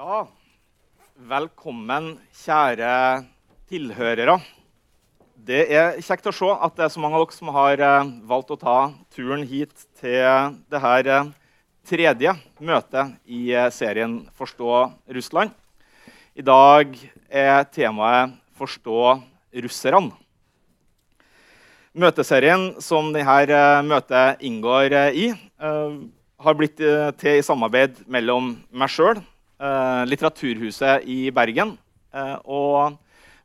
Ja, velkommen, kjære tilhørere. Det er kjekt å se at det er så mange av dere som har eh, valgt å ta turen hit til det her eh, tredje møtet i eh, serien Forstå Russland. I dag er temaet Forstå russerne. Møteserien som dette møtet inngår i, har blitt til i samarbeid mellom meg sjøl, Litteraturhuset i Bergen og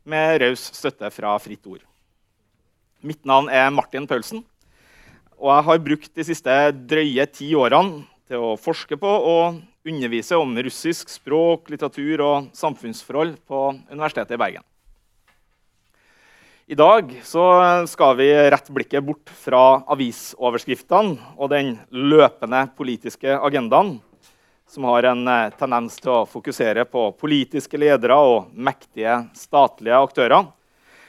med raus støtte fra Fritt Ord. Mitt navn er Martin Paulsen. Og jeg har brukt de siste drøye ti årene til å forske på og undervise om russisk språk, litteratur og samfunnsforhold på Universitetet i Bergen. I dag skal vi rette blikket bort fra avisoverskriftene og den løpende politiske agendaen, som har en eh, tendens til å fokusere på politiske ledere og mektige statlige aktører,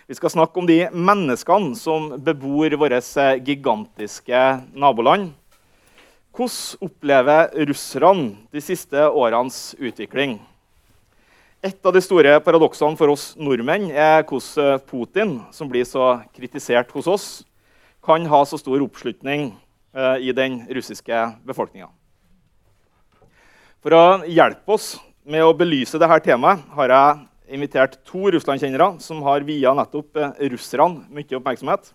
vi skal snakke om de menneskene som bebor våre eh, gigantiske naboland. Hvordan opplever russerne de siste årenes utvikling? Et av de store paradoksene for oss nordmenn er hvordan Putin, som blir så kritisert hos oss, kan ha så stor oppslutning eh, i den russiske befolkninga. For å hjelpe oss med å belyse dette temaet har jeg invitert to Russland-kjennere som har via nettopp eh, russerne mye oppmerksomhet.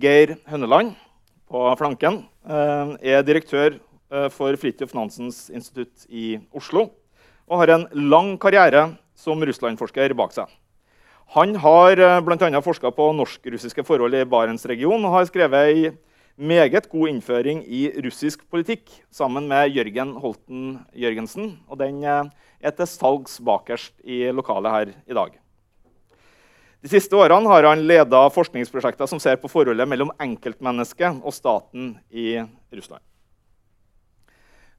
Geir Hønneland på flanken eh, er direktør eh, for Fridtjof Nansens institutt i Oslo og har en lang karriere som Russland-forsker bak seg. Han har bl.a. forska på norsk-russiske forhold i Barentsregionen og har skrevet ei meget god innføring i russisk politikk sammen med Jørgen Holten Jørgensen. og Den er til salgs bakerst i lokalet her i dag. De siste årene har han leda forskningsprosjekter som ser på forholdet mellom enkeltmennesket og staten i Russland.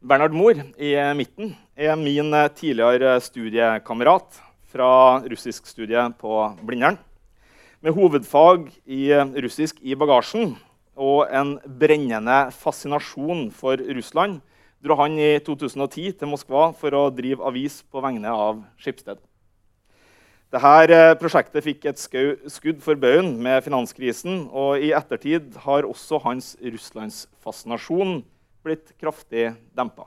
Bernhard Mohr i midten er min tidligere studiekamerat fra russiskstudiet på Blindern. Med hovedfag i russisk i bagasjen og en brennende fascinasjon for Russland dro han i 2010 til Moskva for å drive avis på vegne av Skipsted. Dette eh, prosjektet fikk et skudd for baugen med finanskrisen, og i ettertid har også hans russlandsfascinasjon blitt kraftig dempa.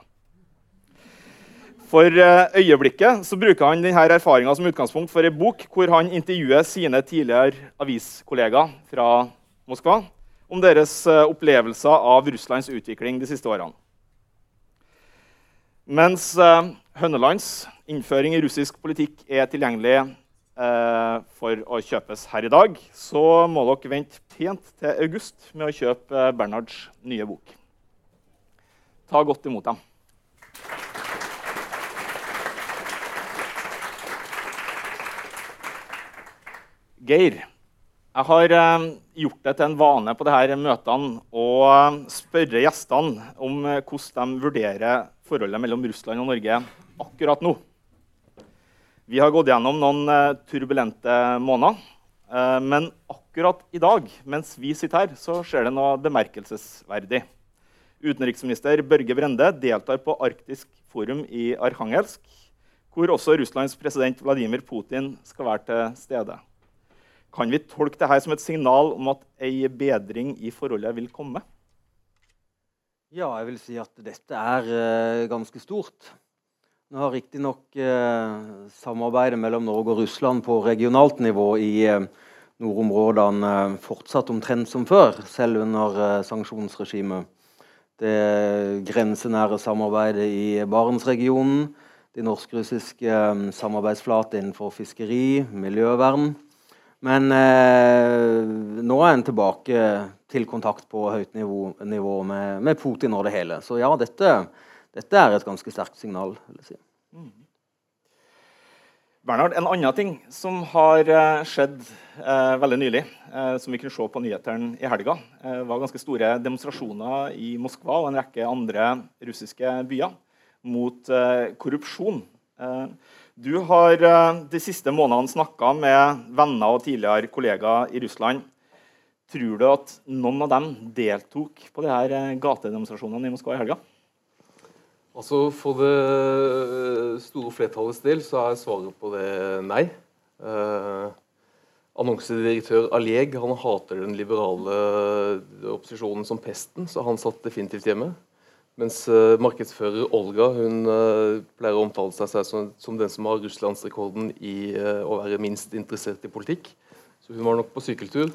For eh, øyeblikket så bruker han denne erfaringa som utgangspunkt for en bok hvor han intervjuer sine tidligere aviskollegaer fra Moskva om deres eh, opplevelser av Russlands utvikling de siste årene. Mens uh, Hønnelands innføring i russisk politikk er tilgjengelig uh, for å kjøpes her i dag, så må dere vente pent til august med å kjøpe Bernhards nye bok. Ta godt imot dem. Geir, jeg har gjort det til en vane på disse møtene å spørre gjestene om hvordan de vurderer forholdet mellom Russland og Norge akkurat nå. Vi har gått gjennom noen eh, turbulente måneder. Eh, men akkurat i dag, mens vi sitter her, så skjer det noe bemerkelsesverdig. Utenriksminister Børge Brende deltar på Arktisk forum i Arkhangelsk, hvor også Russlands president Vladimir Putin skal være til stede. Kan vi tolke dette som et signal om at ei bedring i forholdet vil komme? Ja, jeg vil si at dette er uh, ganske stort. Nå har riktignok uh, samarbeidet mellom Norge og Russland på regionalt nivå i uh, nordområdene fortsatt omtrent som før, selv under sanksjonsregimet. Det grensenære samarbeidet i Barentsregionen, de norsk-russiske samarbeidsflater innenfor fiskeri, miljøvern. Men nå er en tilbake til kontakt på høyt nivå, nivå med, med, Putin og det hele. Så ja, dette, dette er et ganske sterkt signal. vil jeg si. Mm. Bernhard, En annen ting som har uh, skjedd eh, veldig nylig, eh, som vi kunne se på nyhetene i helga, var ganske store demonstrasjoner i Moskva og en rekke andre russiske byer mot korrupsjon. Du har de siste månedene snakka med venner og tidligere kollegaer i Russland Tror du at noen av dem deltok på de her eh, gatedemonstrasjonene i Moskva i helga? Altså For det store flertallets del så er svaret på det nei. Eh, annonsedirektør Alleg han hater den liberale opposisjonen som pesten, så han satt definitivt hjemme. Mens uh, markedsfører Olga hun uh, pleier å omtale seg som, som, den som har russlandsrekorden i uh, å være minst interessert i politikk. Så hun var nok på sykkeltur.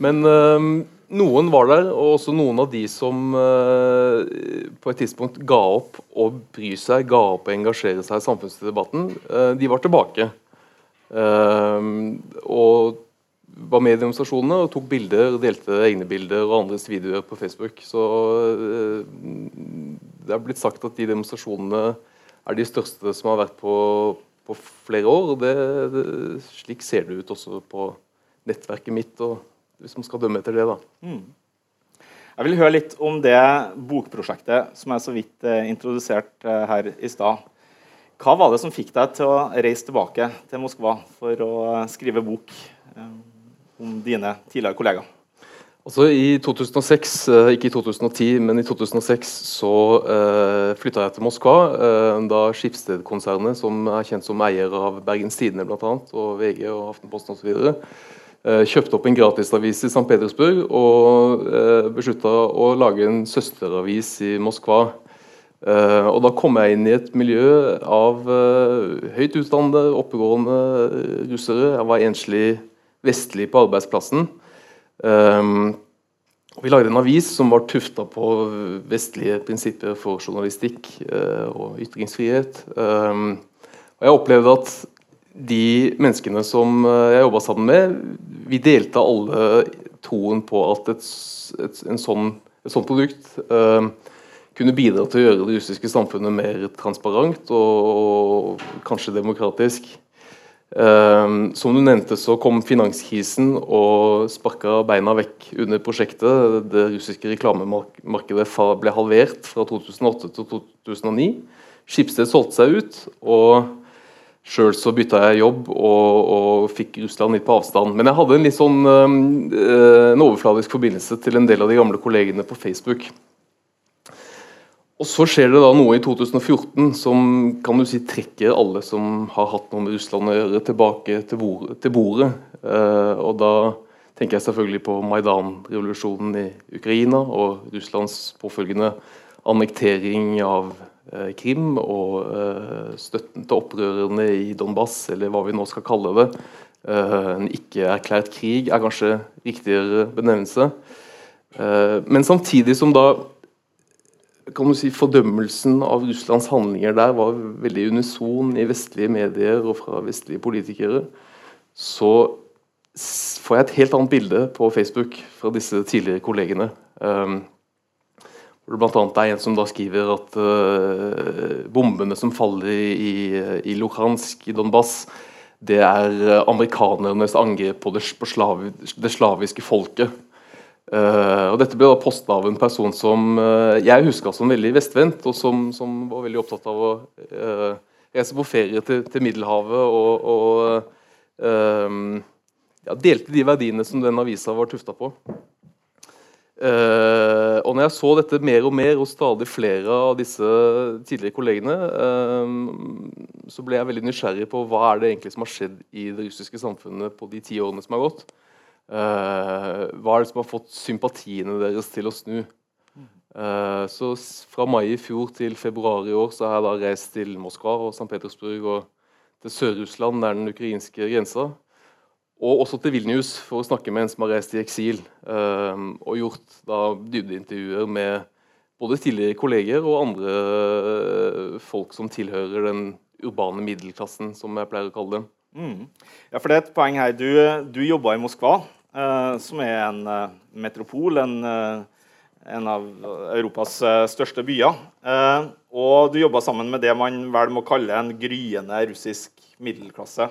Men noen var der, og også noen av de som på et tidspunkt ga opp å bry seg, ga opp å engasjere seg i samfunnsdebatten, de var tilbake. og var med i demonstrasjonene og tok bilder, delte egne bilder og andres videoer på Facebook. Så eh, det er blitt sagt at de demonstrasjonene er de største som har vært på, på flere år. det, det, Slik ser det ut også på nettverket mitt, hvis man skal dømme etter det. da. Mm. Jeg vil høre litt om det bokprosjektet som jeg så vidt eh, introduserte eh, her i stad. Hva var det som fikk deg til å reise tilbake til Moskva for å skrive bok? Om dine tidligere kollegaer? Altså I 2006, eh, ikke i 2010, men i 2006 så uh, eh, flytta jeg til Moskva. Uh, da Skipsted-konsernet, som er kjent som eier av Bergens Tidende bl.a., og VG og Aftenposten osv., uh, kjøpte opp en gratisavis i St. Petersburg og uh, beslutta å lage en søsteravis i Moskva. Uh, og da kom jeg inn i et miljø av høyt utdannede, oppegående russere. Jeg var enslig vestlig på arbeidsplassen. Um, vi lagde en avis som var tufta på vestlige prinsipper for journalistikk uh, og ytringsfrihet. Um, og jeg opplevde at de menneskene som eh, jeg jobba sammen med, vi delte alle troen på at et, et, sånn, et sånt produkt uh, kunne bidra til å gjøre det russiske samfunnet mer transparent og, og kanskje demokratisk. Um, som du nevnte, så kom finanskrisen og sparka beina vekk under prosjektet. Det russiske reklamemarkedet ble halvert fra 2008 til 2009. Skipsted solgte seg ut, og sjøl så bytta jeg jobb og, og, fikk Russland litt på avstand. Men jeg hadde en litt sånn um, en overfladisk forbindelse til en del av de gamle kollegene på Facebook. Og Så skjer det da noe i 2014 som kan du si trekker alle som har hatt noe med Russland å gjøre, tilbake til, bordet. Til bordet. Eh, og Da tenker jeg selvfølgelig på Maidan-revolusjonen i Ukraina og Russlands påfølgende annektering av eh, Krim og eh, støtten til opprørerne i Donbass, eller hva vi nå skal kalle det. Eh, en ikke-erklært krig er kanskje riktigere benevnelse. Eh, men samtidig som da kan du si, Fordømmelsen av Russlands handlinger der var veldig unison i vestlige medier og fra vestlige politikere. Så får jeg et helt annet bilde på Facebook fra disse tidligere kollegene. Um, hvor det bl.a. er en som da skriver at uh, bombene som faller i, i Luhansk, i Donbass, det er amerikanernes angrep på det, på slavi, det slaviske folket. Uh, og Dette ble da posta av en person som uh, jeg huska som veldig vestvendt, og som, som, var veldig opptatt av å uh, reise på ferie til, til Middelhavet og, og ja, delte de verdiene som den avisa var tufta på. og når jeg så dette mer og mer hos stadig flere av disse tidligere kollegene, så ble jeg veldig nysgjerrig på hva er det egentlig som har skjedd i det russiske samfunnet på de ti årene som har gått. Uh, hva er det som har fått sympatiene deres til å snu? Uh, så Fra mai i fjor til februar i år så har jeg da reist til Moskva og St. Petersburg og til Sør-Russland, nær den ukrainske grensa. Og også til Vilnius for å snakke med en som har reist i eksil. Uh, og gjort da dybdeintervjuer med både tidligere kolleger og andre folk som tilhører den urbane middelklassen, som jeg pleier å kalle dem. Mm. Ja, for det er et poeng her. Du, du jobba i Moskva, eh, som er en eh, metropol, en, eh, en, av Europas eh, største byer. Eh, og du jobba sammen med det man vel må kalle en gryende russisk middelklasse.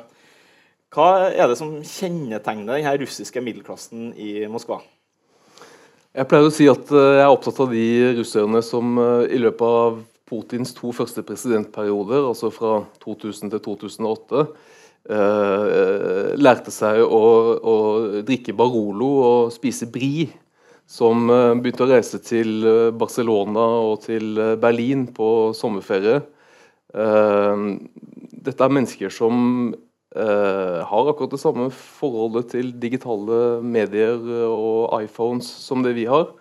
Hva er det som kjennetegner denne russiske middelklassen i Moskva? Jeg pleier å si at eh, jeg er opptatt av de russerne som i løpet av Putins to første presidentperioder, altså fra 2000 til 2008, Uh, lærte seg å, å, drikke Barolo og spise bri. Som uh, begynte å reise til Barcelona og til Berlin på sommerferie. dette er mennesker som har akkurat det samme forholdet til digitale medier og iPhones som det vi har.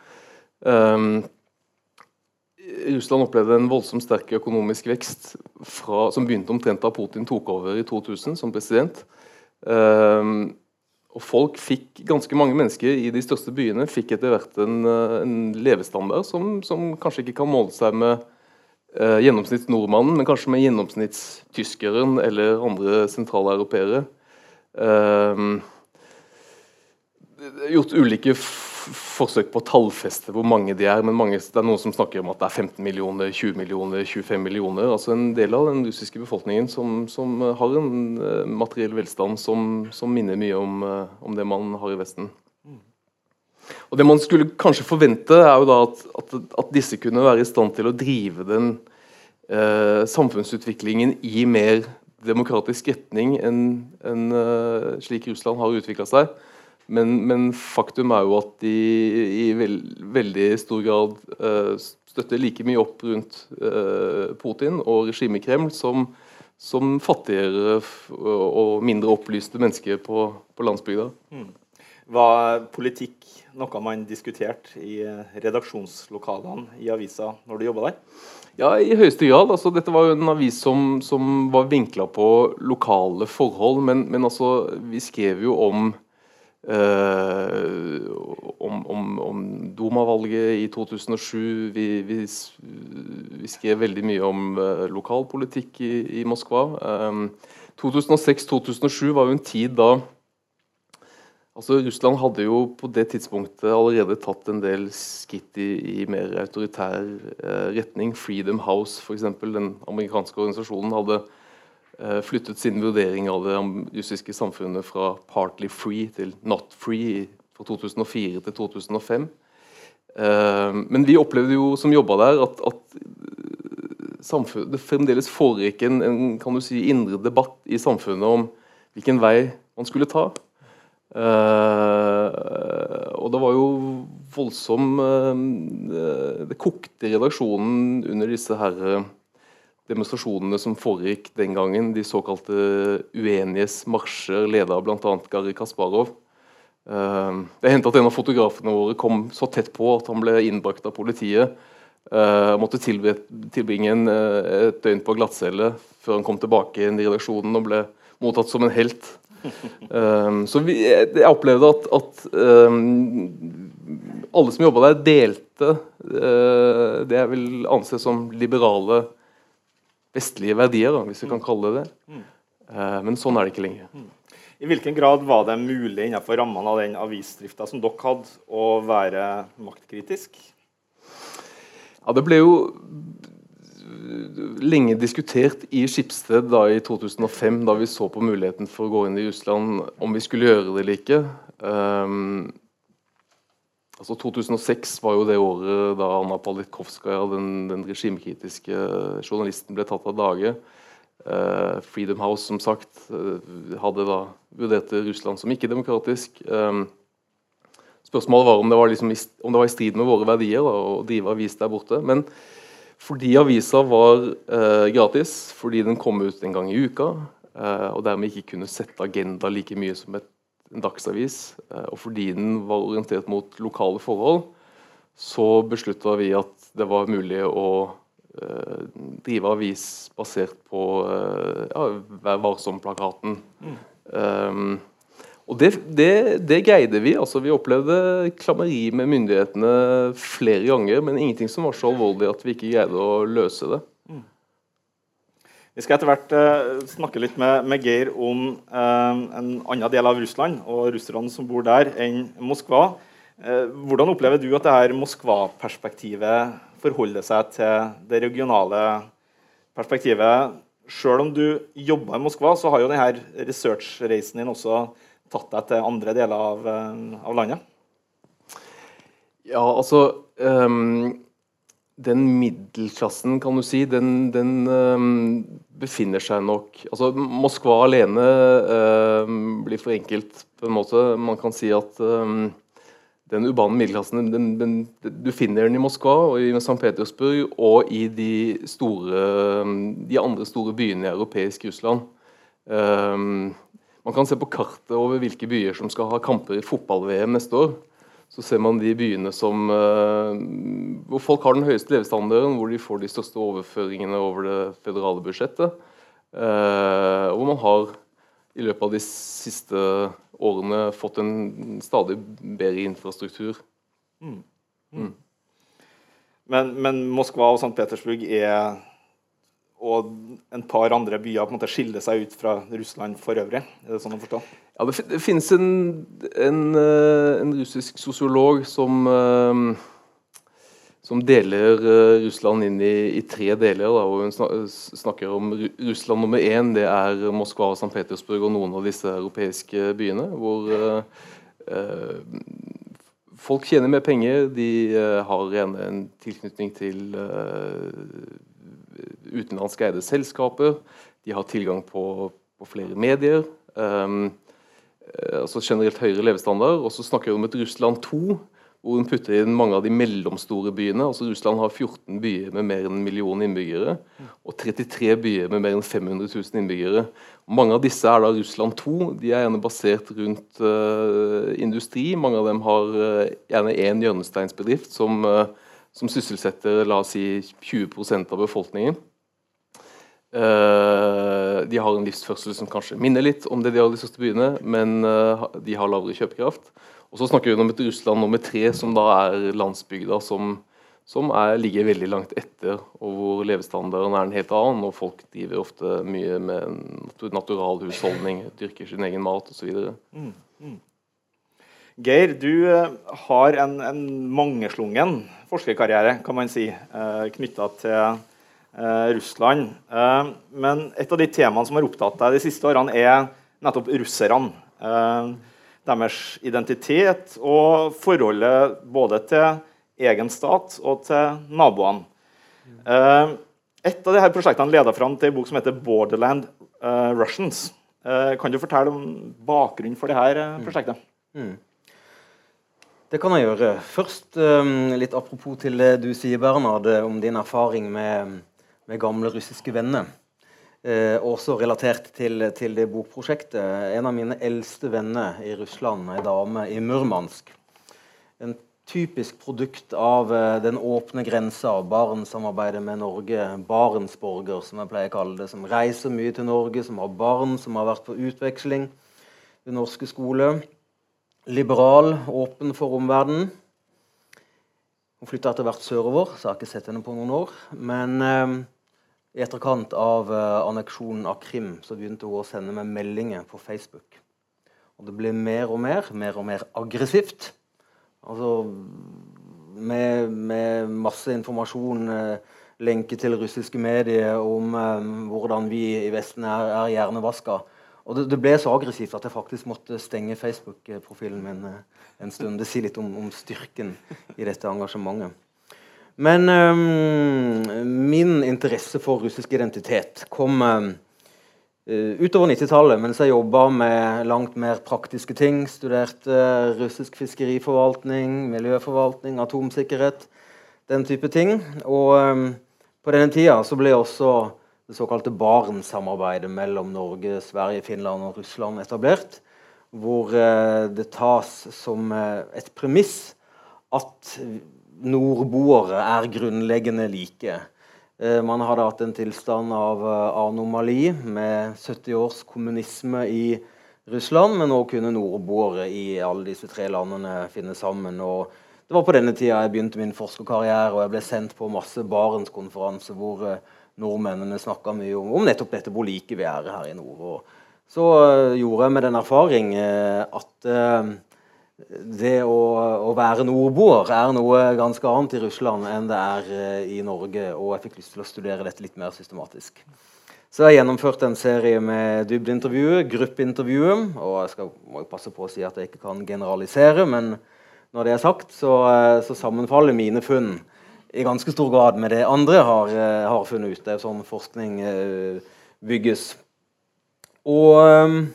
Russland opplevde en voldsomt sterk økonomisk vekst fra, som begynte omtrent da Putin tok over i 2000 som president. Um, og folk fikk, Ganske mange mennesker i de største byene fikk etter hvert en, en levestandard som, som, kanskje ikke kan måle seg med uh, gjennomsnittsnordmannen, men kanskje med gjennomsnittstyskeren eller andre sentraleuropeere. Um, gjort ulike forsøk på å tallfeste hvor mange de er, men mange, det er noen som snakker om at det er 15 millioner, 20 millioner, 25 millioner. altså En del av den russiske befolkningen som, som har en uh, materiell velstand som, som, minner mye om, uh, om, det man har i Vesten. Og Det man skulle kanskje forvente, er jo da at, at, at disse kunne være i stand til å drive den eh, samfunnsutviklingen i mer demokratisk retning enn en, slik Russland har utvikla seg. Men, men, faktum er jo at de i veld, veldig stor grad uh, støtter like mye opp rundt uh, Putin og regimet Kreml som, som, fattigere og mindre opplyste mennesker på, på landsbygda. Mm. Var politikk noe man diskuterte i eh, redaksjonslokalene i avisa når du jobba der? Ja, i høyeste grad. Altså, dette var jo en avis som, som var vinkla på lokale forhold, men, men altså, vi skrev jo om om, om, om Duma-valget i 2007. Vi, vi, vi, skrev veldig mye om uh, lokalpolitikk i, i Moskva. Um, eh, 2006-2007 var jo en tid da altså Russland hadde jo på det tidspunktet allerede tatt en del skritt i, i mer autoritær uh, retning. Freedom House, f.eks., den amerikanske organisasjonen, hadde Eh, flyttet sin vurdering av det russiske samfunnet fra 'partly free' til 'not free' fra 2004 til 2005. Eh, men vi opplevde jo som jobba der, at, at det fremdeles foregikk en, en kan du si, indre debatt i samfunnet om hvilken vei man skulle ta. Og det var jo voldsom Det kokte i redaksjonen under disse her demonstrasjonene som foregikk den gangen, de såkalte ueniges marsjer, ledet av bl.a. Gary Kasparov. Uh, det hendte at en av fotografene våre kom så tett på at han ble innbrakt av politiet. Uh, måtte tilbringe en, uh, et døgn på glattcelle før han kom tilbake inn i redaksjonen og ble mottatt som en helt. Så vi, jeg opplevde at, at alle som jobba der, delte det jeg vil anse som liberale vestlige verdier, da, hvis vi kan kalle det det. Mm. Eh, men sånn er det ikke lenger. Mm. I hvilken grad var det mulig innenfor rammene av den avisdrifta som dere hadde, å være maktkritisk? Ja, Det ble jo lenge diskutert i Skipsted da i 2005, da vi så på muligheten for å gå inn i Russland, om vi skulle gjøre det eller ikke. Um, Altså 2006 var jo det året da Anna Politkovskaja, den, den regimekritiske journalisten, ble tatt av dage. Uh, Freedom House som sagt, uh, hadde da vurdert Russland som ikke-demokratisk. Um, spørsmålet var om det var, liksom, om det var, i strid med våre verdier da, å drive avis der borte. Men fordi avisa var uh, gratis, fordi den kom ut en gang i uka, og dermed ikke kunne sette agenda like mye som et en dagsavis, eh, og fordi den var orientert mot lokale forhold, så beslutta vi at det var mulig å uh, drive avis basert på uh, ja, Vær varsom-plakaten. Mm. Um, og det, det, det, greide vi. altså Vi opplevde klammeri med myndighetene flere ganger, men ingenting som var så alvorlig at vi ikke greide å løse det. Vi skal etter hvert uh, snakke litt med, med Geir om uh, en annen del av Russland og russerne som bor der, enn Moskva. Uh, hvordan opplever du at det her Moskva-perspektivet forholder seg til det regionale perspektivet? Selv om du jobber i Moskva, så har jo denne researchreisen din også tatt deg til andre deler av, av landet? Ja, altså um den middelklassen, kan du si, den, den befinner seg nok altså Moskva alene blir for enkelt, på en måte. Man kan si at den urbane middelklassen den, den, Du finner den i Moskva og i St. Petersburg og i de, store, de andre store byene i europeisk Russland. Um, man kan se på kartet over hvilke byer som skal ha kamper i fotball-VM neste år. Så ser man de byene som, uh, hvor folk har den høyeste levestandarden, hvor de får de største overføringene over det føderale budsjettet. Uh, hvor man har i løpet av de siste årene fått en stadig bedre infrastruktur. Mm. Mm. Men, men, Moskva og St. Petersburg er, og en par andre byer på en måte skiller seg ut fra Russland for øvrig? Er det sånn å forstå? Ja, Det, det finnes en, en, eh, en, russisk sosiolog som uh, som deler uh, Russland inn i, i tre deler. Da, hvor Hun snakker om Russland nummer én, det er Moskva, St. Petersburg og noen av disse europeiske byene. Hvor uh, folk tjener mer penger, de har gjerne en tilknytning til utenlandsk eide selskaper. De har tilgang på, på flere medier. Um, altså generelt høyere levestandard. Og så snakker vi om et Russland 2 hvor hun putter inn mange av de mellomstore byene. altså Russland har 14 byer med mer enn en million innbyggere, og 33 byer med mer enn 500 000 innbyggere. Mange av disse er da Russland 2. De er gjerne basert rundt uh, industri. Mange av dem har uh, gjerne én hjørnesteinsbedrift som, uh, som, sysselsetter la oss si 20% av befolkningen. de har en livsførsel som kanskje minner litt om det de har i de største byene, men de har lavere kjøpekraft. Og så snakker vi om et Russland nummer tre, som da er landsbygda, som, som er, ligger veldig langt etter, og hvor levestandarden er en helt annen. Og folk driver ofte mye med naturalhusholdning, dyrker sin egen mat osv. Mm, mm. Geir, du uh, har en, en mangeslungen forskerkarriere kan man si, eh, knytta til uh, Russland. Men et av de temaene som har opptatt deg de siste årene, er nettopp russerne. Deres identitet og forholdet både til egen stat og til naboene. Et av disse prosjektene leder fram til en bok som heter 'Borderland Russians'. Kan du fortelle om bakgrunnen for dette prosjektet? Mm. Mm. Det kan jeg gjøre. Først um, litt apropos til det du sier, Bernhard, om din erfaring med, med gamle russiske venner. Eh, også relatert til, til, det bokprosjektet. En av mine eldste venner i Russland, ei dame i Murmansk. En typisk produkt av eh, den åpne grensa, Barentssamarbeidet med Norge. Barentsborger, som jeg pleier å kalle det. Som reiser mye til Norge, som har barn, som har vært på utveksling ved norske skole. Liberal, åpen for omverdenen. Hun flytta etter hvert sørover, så jeg har ikke sett henne på noen år. Men eh, etterkant av eh, anneksjonen av Krim så begynte hun å sende meg meldinger på Facebook. Og det ble mer og mer, mer og mer aggressivt. Altså med, med masse informasjon, eh, lenke til russiske medier om um, hvordan vi i Vesten er, er hjernevaska. Og det, det, ble så aggressivt at jeg faktisk måtte stenge Facebook-profilen min uh, en stund. Det sier litt om, om styrken i dette engasjementet. Men um, min interesse for russisk identitet kom um, utover 90-tallet, mens jeg jobba med langt mer praktiske ting. Studerte russisk fiskeriforvaltning, miljøforvaltning, atomsikkerhet, den type ting. Og um, på denne tida så ble også det såkalte Barentssamarbeidet mellom Norge, Sverige, Finland og Russland etablert. Hvor uh, det tas som uh, et premiss at nordboere er grunnleggende like. Eh, man hadde hatt en tilstand av eh, anomali med 70 års kommunisme i Russland, men nå kunne nordboere i alle disse tre landene finne sammen. og det var på denne tida jeg begynte min forskerkarriere, og jeg ble sendt på masse Barentskonferanse hvor eh, nordmennene snakka mye om, om, nettopp dette hvor like vi er her i nord. Og så gjorde jeg med den erfaring at det å, å, være nordboer er noe ganske annet i Russland enn det er i Norge. Og jeg fikk lyst til å studere dette litt mer systematisk. Så jeg har gjennomført en serie med dybdeintervjuet, gruppeintervjuet. Og jeg skal, må jo passe på å si at jeg ikke kan generalisere, men når det er sagt, så, så sammenfaller mine funn i ganske stor grad med det andre har, uh, har funnet ut. Det er sånn forskning bygges. Og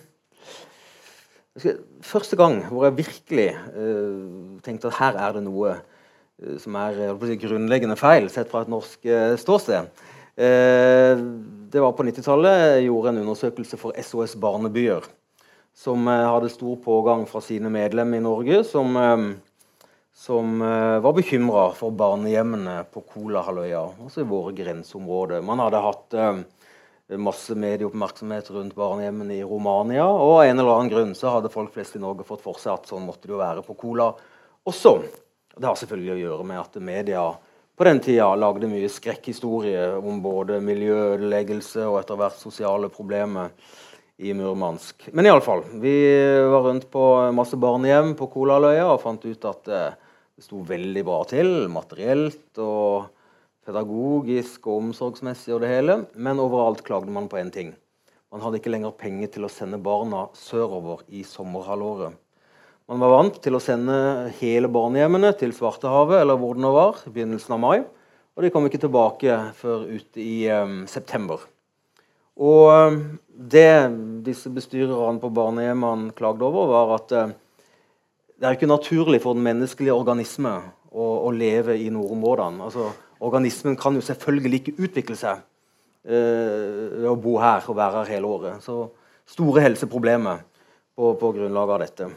Første gang hvor jeg virkelig uh, tenkte at her er det noe som er grunnleggende feil, sett fra et norsk ståsted, det var på 90-tallet. Jeg gjorde en undersøkelse for SOS Barnebyer, som hadde stor pågang fra sine medlemmer i Norge, som, som var bekymra for barnehjemmene på Kolahalvøya, altså i våre grenseområder. Man hadde hatt masse medieoppmerksomhet rundt barnehjemmene i Romania. Og av en eller annen grunn så hadde folk flest i Norge fått for seg at sånn måtte det jo være på Cola også. Det har selvfølgelig å gjøre med at media på den tida lagde mye skrekkhistorie om både miljøødeleggelse og etter hvert sosiale problemer i Murmansk. Men iallfall, vi var rundt på masse barnehjem på Kolaløya og fant ut at det sto veldig bra til materielt. og pedagogisk og omsorgsmessig og det hele, men overalt klagde man på én ting. Man hadde ikke lenger penger til å sende barna sørover i sommerhalvåret. Man var vant til å sende hele barnehjemmene til Svartehavet eller hvor det nå var, i begynnelsen av mai. Og de kom ikke tilbake før ute i um, september. Og um, det disse bestyrerne på barnehjemmene klagde over, var at uh, det er ikke naturlig for den menneskelige organisme å, å leve i nordområdene. Altså, organismen kan jo selvfølgelig ikke utvikle seg eh, ved å bo her og være her hele året. Så store helseproblemer på, på grunnlag av dette.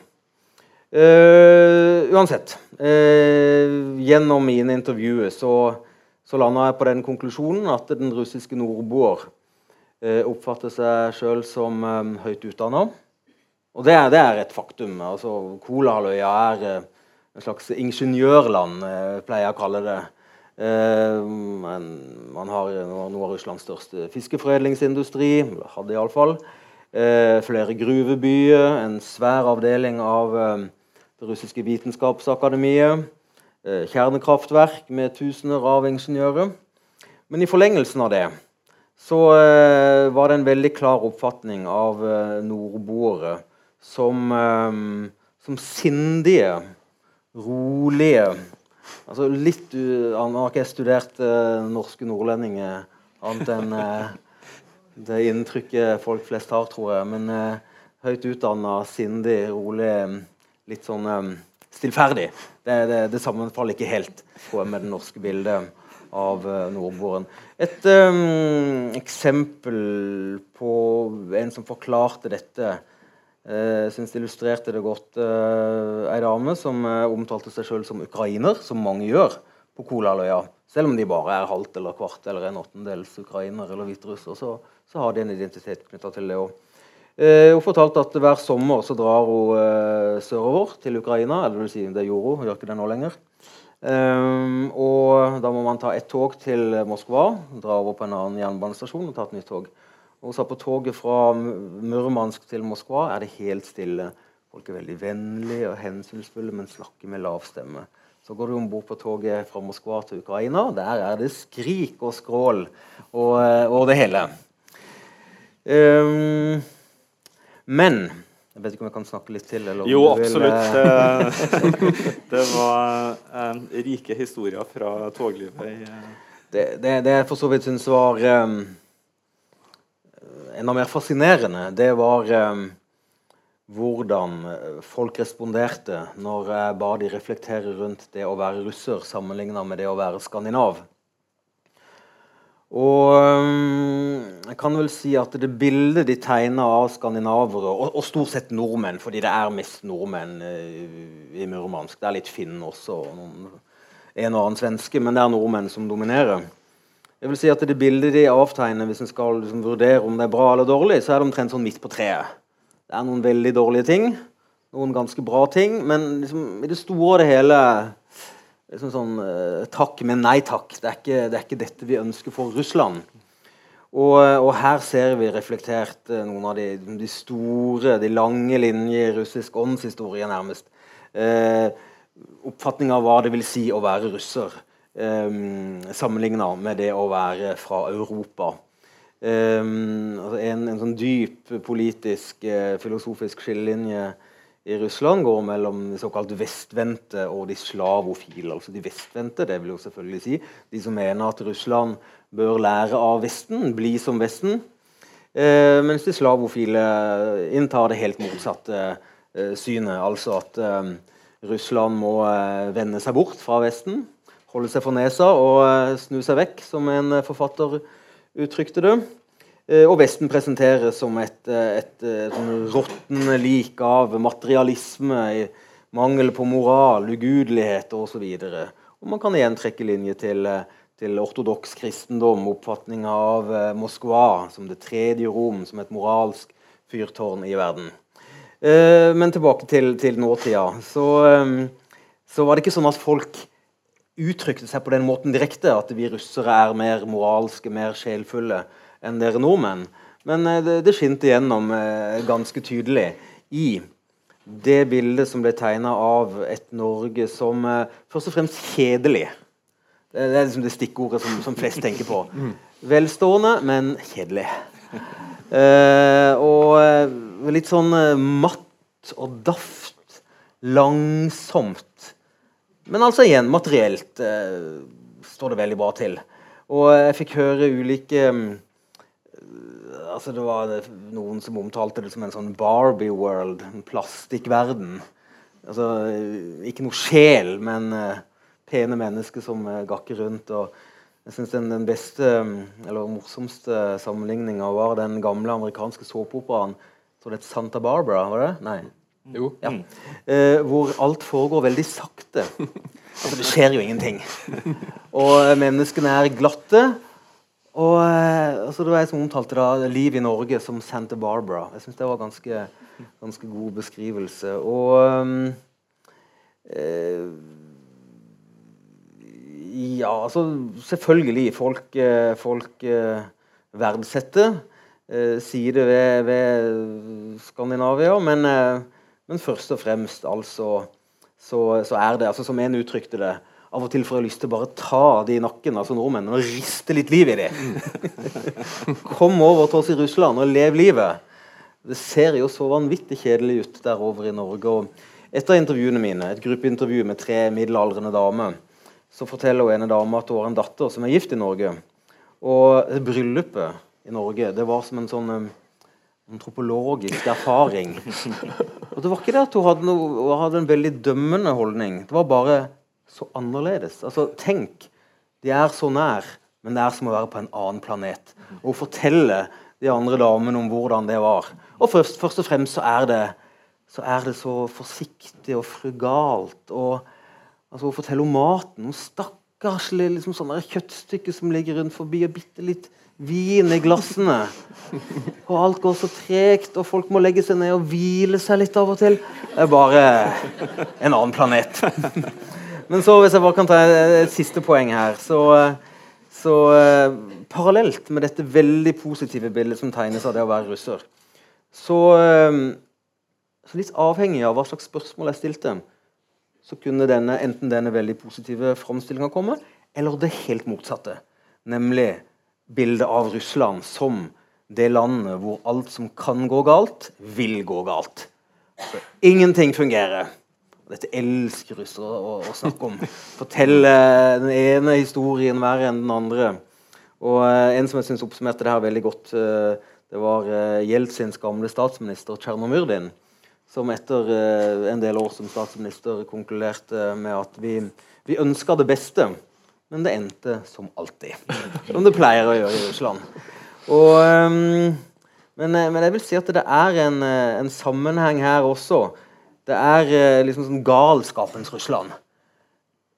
Eh, uansett. eh, gjennom mine intervjuer så, så landa jeg på den konklusjonen at den russiske nordboer uh, oppfatter seg sjøl som um, høyt utdanna. Og det det er, et faktum. Altså, Kolahalvøya er en slags ingeniørland, pleier jeg å kalle det. Eh, men man har noe av Russlands største fiskeforedlingsindustri. Hadde iallfall. Eh, flere gruvebyer, en svær avdeling av eh, det russiske vitenskapsakademiet. Kjernekraftverk med tusener av ingeniører. Men i forlengelsen av det så var det en veldig klar oppfatning av nordboere som, som sindige, rolige Altså litt Nå har ikke studert uh, norske nordlendinger annet enn uh, det inntrykket folk flest har, tror jeg. Men eh, høyt utdanna, sindig, rolig, litt sånn eh, stillferdig. Det, det, det, sammenfaller ikke helt tror jeg, med det norske bildet av eh, nordboeren. Et um, eksempel på en som forklarte dette Eh, jeg syns det illustrerte det godt. Eh, ei dame som eh, omtalte seg sjøl som ukrainer, som mange gjør på Kolaløya. Selv om de bare er halvt eller kvart eller en åttendels ukrainer eller hviterusser, så, så har de en identitet knytta til det òg. Hun fortalte at hver sommer så drar hun sørover til Ukraina. eller vil si, det gjorde hun, hun gjør ikke det nå lenger. Og Da må man ta et tog til Moskva, dra over på en annen jernbanestasjon og ta et nytt tog. Og så på toget fra Murmansk til Moskva er det helt stille. Folk er veldig vennlige og hensynsfulle, men snakker med lav stemme. Så går du om bord på toget fra Moskva til Ukraina. Der er det skrik og skrål og, og det hele. Um, men jeg vet ikke om jeg kan snakke litt til? jo, absolutt. Vil, det var um, rike historier fra toglivet. Det, det, det jeg for så vidt syns var um, enda mer fascinerende, det var eh, hvordan eh, folk responderte når jeg ba de reflektere rundt det å være russer sammenligna med det å være skandinav. Og um, jeg kan vel si at det bildet de tegna av skandinavere, og, og, stort sett nordmenn, fordi det er mest nordmenn uh, i Murmansk Det er litt finn også, og noen, en og annen svenske, men det er nordmenn som dominerer. Jeg vil si at Det bildet de avtegner, hvis en skal liksom vurdere om det er bra eller dårlig, så er det omtrent sånn midt på treet. Det er noen veldig dårlige ting, noen ganske bra ting, men liksom, i det store og det hele liksom sånn, uh, Takk, men nei takk. Det er, ikke, det er, ikke, dette vi ønsker for Russland. Og, og her ser vi reflektert uh, noen av de, de, store, de lange linjer i russisk åndshistorie, nærmest. Eh, Oppfatninga av hva det vil si å være russer eh, sammenligna med det å være fra Europa. Um, altså en, en, sånn dyp politisk, uh, filosofisk skillelinje i Russland går mellom de såkalt vestvendte og de slavofile. Altså de vestvendte, det vil jo selvfølgelig si de som mener at Russland bør lære av Vesten, bli som Vesten. Eh, mens de slavofile inntar det helt motsatte eh, synet. Altså at eh, Russland må eh, vende seg bort fra Vesten, holde seg for nesa og eh, snu seg vekk, som en forfatter uttrykte det. Og Vesten presenteres som et, et, et sånn lik av materialisme, mangel på moral, ugudelighet osv. Og man kan igjen trekke linje til, til ortodoks kristendom, oppfatninga av Moskva som det tredje rom, som et moralsk fyrtårn i verden. Eh, men tilbake til, til nåtida. Så, eh, så, var det ikke sånn at folk uttrykte seg på den måten direkte, at vi russere er mer moralske, mer sjelfulle enn dere nordmenn. Men eh, det, det skinte gjennom ganske tydelig i det bildet som ble tegna av et Norge som først og fremst kjedelig. Det er liksom det stikkordet som, som flest tenker på. Mm. Velstående, men kjedelig. Eh, og litt sånn matt og daft. Langsomt. Men altså igjen, materielt eh, står det veldig bra til. Og jeg fikk høre ulike altså Det var noen som omtalte det som en sånn Barbie world, en plastikkverden. Altså, ikke noe sjel, men pene mennesker som gakker rundt. og jeg synes den, den, beste eller morsomste sammenligninga var den gamle amerikanske såpeoperaen så det het Santa Barbara. var det? Nei. Jo. Ja. Eh, hvor alt foregår veldig sakte. Altså, det skjer jo ingenting. Og menneskene er glatte. Og eh, altså, Det var jeg som omtalte da liv i Norge som Santa Barbara. Jeg syns det var ganske, ganske god beskrivelse. Og eh, ja, altså selvfølgelig. Folk, eh, folk eh, verdsetter eh, sider ved, ved, Skandinavia, men, men, først og fremst altså så, så, er det, altså som en uttrykte det Av og til får jeg lyst til å bare ta de i nakken, altså nordmennene, og riste litt liv i dem. Kom over til oss i Russland og lev livet. Det ser jo så vanvittig kjedelig ut der over i Norge. og Et av intervjuene mine, et gruppeintervju med tre middelaldrende damer, så forteller hun ene dame at hun har en datter som er gift i Norge. Og bryllupet i Norge det var som en sånn um, antropologisk erfaring. Og det var ikke det at hun hadde, noe, hun hadde en veldig dømmende holdning. Det var bare så annerledes. Altså, tenk, de er så nær, men det er som å være på en annen planet. Og hun forteller de andre damene om hvordan det var. Og først, først og fremst så er, det, så er det så forsiktig og frugalt. og Altså, Hun forteller om maten. Noen stakkarslige liksom, sånne kjøttstykker som ligger rundt forbi, og bitte litt vin i glassene. Og alt går så tregt, og folk må legge seg ned og hvile seg litt av og til. Det er bare en annen planet. Men så, hvis jeg bare kan ta et siste poeng her så, så Parallelt med dette veldig positive bildet som tegnes av det å være russer, så, så litt avhengig av hva slags spørsmål jeg stilte, så kunne denne, enten denne veldig positive framstillinga komme, eller det helt motsatte. Nemlig bildet av Russland som det landet hvor alt som kan gå galt, vil gå galt. Så ingenting fungerer. Dette elsker russere å, å, snakke om. Fortelle den ene historien verre enn den andre. Og uh, En som jeg synes oppsummerte det her veldig godt, uh, det var uh, Jeltsins gamle statsminister Tsjernomyrdin som etter eh, en del år som statsminister konkluderte med at vi, vi ønska det beste, men det endte som alltid. Som det pleier å gjøre i Russland. Og, um, men, eh, men, jeg vil si at det er en, eh, en sammenheng her også. Det er liksom sånn galskapens Russland.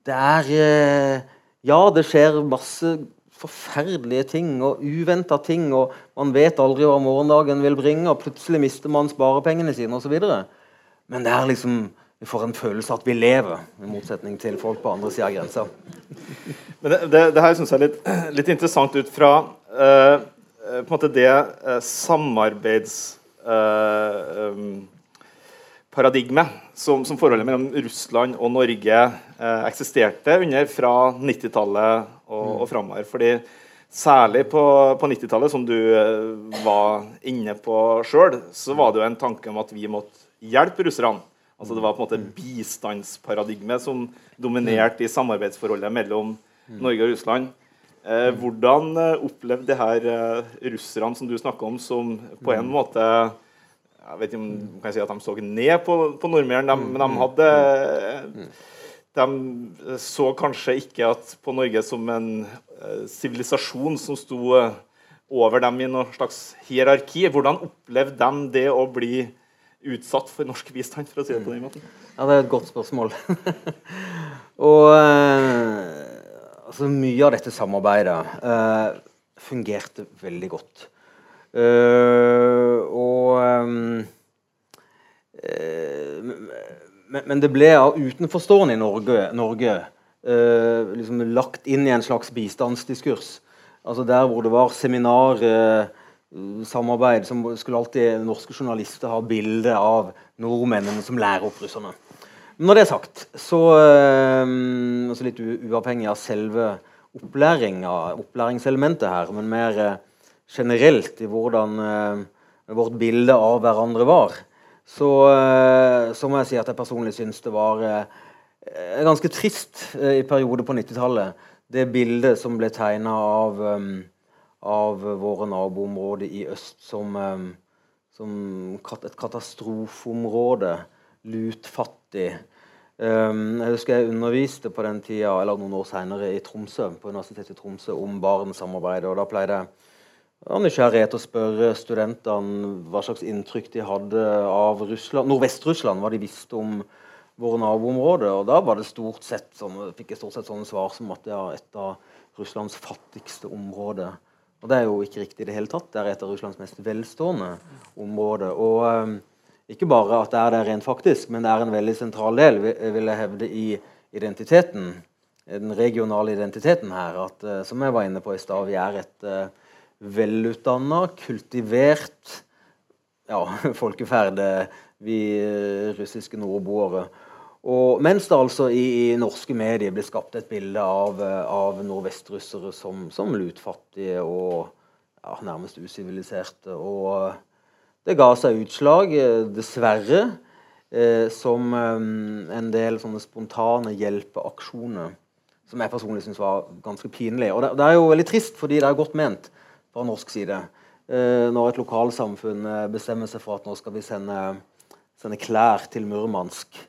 Det er Ja, det skjer masse forferdelige ting og uventa ting, og man vet aldri hva morgendagen vil bringe, og plutselig mister man sparepengene sine osv. Men det er liksom vi får en følelse av at vi lever, i motsetning til folk på andre sida av grensa. Men det, det, det her syns jeg er litt, litt, interessant ut fra uh, på en måte det uh, samarbeidsparadigmet Uh, um, som, som, forholdet mellom Russland og Norge eh, eksisterte under fra 90-tallet og, mm. og framover. Fordi særlig på, på 90-tallet, som du eh, var inne på sjøl, så var det jo en tanke om at vi måtte hjelpe russerne. Altså Det var på en måte bistandsparadigme bistandsparadigmet som dominerte i samarbeidsforholdet mellom mm. Norge og Russland. Eh, hvordan eh, opplevde de her eh, russerne som du snakker om, som på en måte jeg vet ikke om man kan si at de så ned på, på nordmennene, Mm, men de hadde De så kanskje ikke at på Norge som en eh, sivilisasjon som sto eh, over dem i noe slags hierarki. Hvordan opplevde de det å bli utsatt for norsk bistand, for å si det på den måten? Ja, det er et godt spørsmål. og eh, altså, mye av dette samarbeidet eh, fungerte veldig godt. Eh, og eh, men, men det ble av utenforstående i Norge, Norge liksom lagt inn i en slags bistandsdiskurs. Altså Der hvor det var seminar, eh, samarbeid, som skulle alltid norske journalister ha bilde av nordmennene som lærer opp russerne. Når det er sagt, så eh, altså litt uavhengig av selve opplæringa, opplæringselementet her, men mer eh, generelt i hvordan eh, vårt bilde av hverandre var, så, eh, så, må jeg si at jeg personlig syns det var eh, ganske trist eh, i perioder på 90-tallet. Det bildet som ble tegna av, um, av våre naboområder i øst som, um, som et katastrofeområde. Lutfattig. Um, jeg husker jeg underviste på den tida, eller noen år senere i Tromsø, på Universitetet i Tromsø om Barentssamarbeidet. og Da pleide jeg av nysgjerrighet å spørre studentene hva slags inntrykk de hadde av Russland, Nordvest-Russland, hva de visste om våre naboområder. Og da var det stort sett sånn, fikk jeg stort sett sånne svar som at det er et av Russlands fattigste områder. Og det er jo ikke riktig i det hele tatt. Det er et av Russlands mest velstående områder. Og um, ikke bare at det er det rent faktisk, men det er en veldig sentral del, vil jeg hevde, i identiteten. Den regionale identiteten her. At, uh, som jeg var inne på i stad, vi er et uh, velutdanna, kultivert ja, folkeferd, vi uh, russiske nordboere. Og mens det altså i, i, norske medier ble skapt et bilde av, av nordvestrussere som, som lutfattige og ja, nærmest usiviliserte. Og det ga seg utslag, dessverre, eh, som eh, en del sånne spontane hjelpeaksjoner som jeg personlig syns var ganske pinlig. Og det, det, er jo veldig trist, fordi det er godt ment fra norsk side. Eh, når et lokalsamfunn bestemmer seg for at nå skal vi sende, sende klær til Murmansk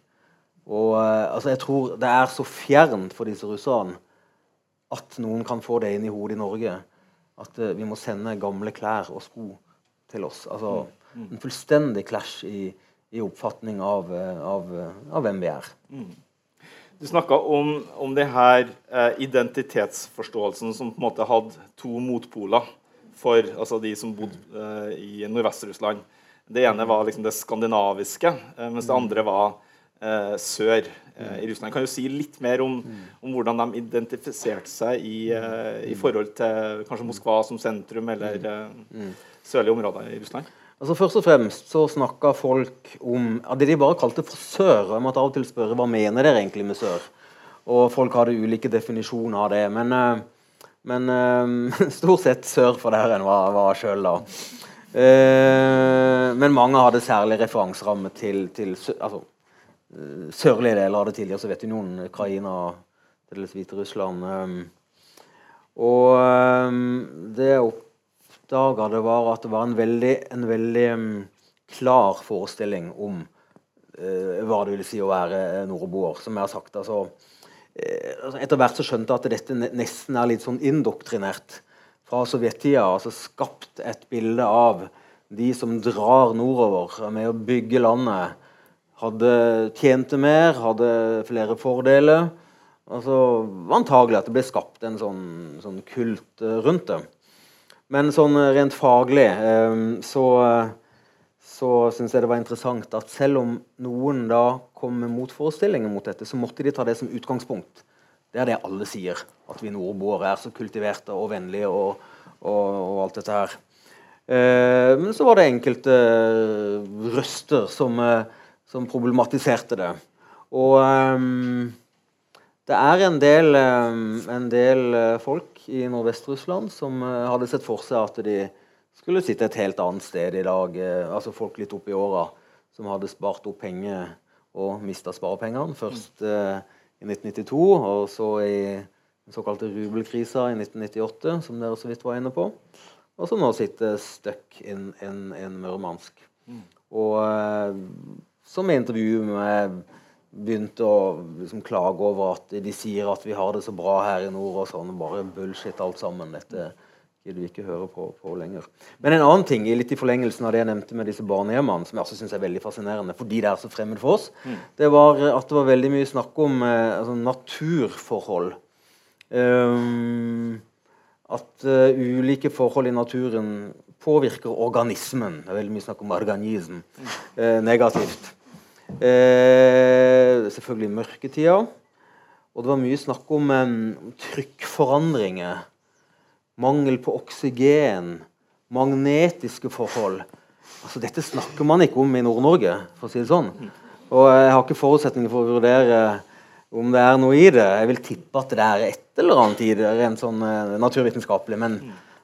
og uh, altså, Jeg tror det er så fjernt for disse russerne at noen kan få det inn i hodet i Norge. At uh, vi må sende gamle klær og sko til oss. Altså mm. En fullstendig clash i, i oppfatning av, uh, av, av, hvem vi er. Mm. Du snakka om, om det her identitetsforståelsen som på en måte hadde to motpoler for altså de som bodde i Nordvest-Russland. Det ene var liksom det skandinaviske, mens det andre var eh, sør eh, i Russland. Kan jo si litt mer om, om hvordan de identifiserte seg i, eh, i, forhold til kanskje Moskva som sentrum, eller eh, sørlige områder i Russland? Altså Først og fremst så snakka folk om ja, det de bare kalte for sør. og Jeg måtte av og til spørre hva mener dere egentlig med sør. Og folk hadde ulike definisjoner av det. Men, eh, men stort sett sør for der en var, var sjøl, da. men mange hadde særlig referanseramme til, til altså, sørlige deler av det tidligere Sovjetunionen, Ukraina, til dels Hviterussland. Og det jeg oppdaga, det var at det var en veldig, en veldig klar forestilling om uh, hva det vil si å være nordboer. Som jeg har sagt. Altså, uh, etter hvert så skjønte jeg at dette nesten er litt sånn indoktrinert fra sovjettida. Altså skapt et bilde av de som drar nordover med å bygge landet hadde tjente mer, hadde flere fordeler. Altså, antagelig at det ble skapt en sånn, sånn kult uh, rundt det. Men sånn rent faglig uh, så, så syns jeg det var interessant at selv om noen da kom med motforestillinger mot dette, så måtte de ta det som utgangspunkt. Det er det alle sier. At vi nordboere er så kultiverte og vennlige og, og, og alt dette her. Men så var det enkelte røster som som problematiserte det. Og um, det er en del, um, en del uh, folk i Nordvest-Russland som uh, hadde sett for seg at de skulle sitte et helt annet sted i dag. Uh, altså folk litt opp i åra som hadde spart opp penger og mista sparepengene. Først i 1992, og så i den såkalte rubelkrisa i 1998, som dere så vidt var inne på. Og som nå sitter stuck in, in, in Murmansk. Mm. Og eh, som i intervjuet med begynte å liksom, klage over at de sier at vi har det så bra her i nord, og sånn. Bare bullshit alt sammen. Dette gidder vi ikke høre på, på, lenger. Men en annen ting, litt i forlengelsen av det jeg nevnte med disse barnehjemmene, som jeg også synes er veldig fascinerende fordi det er så fremmed for oss, mm. det var at det var veldig mye snakk om eh, altså, naturforhold. Um, at uh, ulike forhold i naturen påvirker organismen. Det er veldig mye snakk om organism. Uh, negativt. Uh, selvfølgelig mørketida. Og det var mye snakk om eh, trykkforandringer mangel på oksygen, magnetiske forhold. Altså, dette snakker man ikke om i Nord-Norge, for å si det sånn. Og jeg har ikke forutsetninger for å vurdere om det er noe i det. Jeg vil tippe at det er et eller annet i det, rent sånn eh, naturvitenskapelig. Men,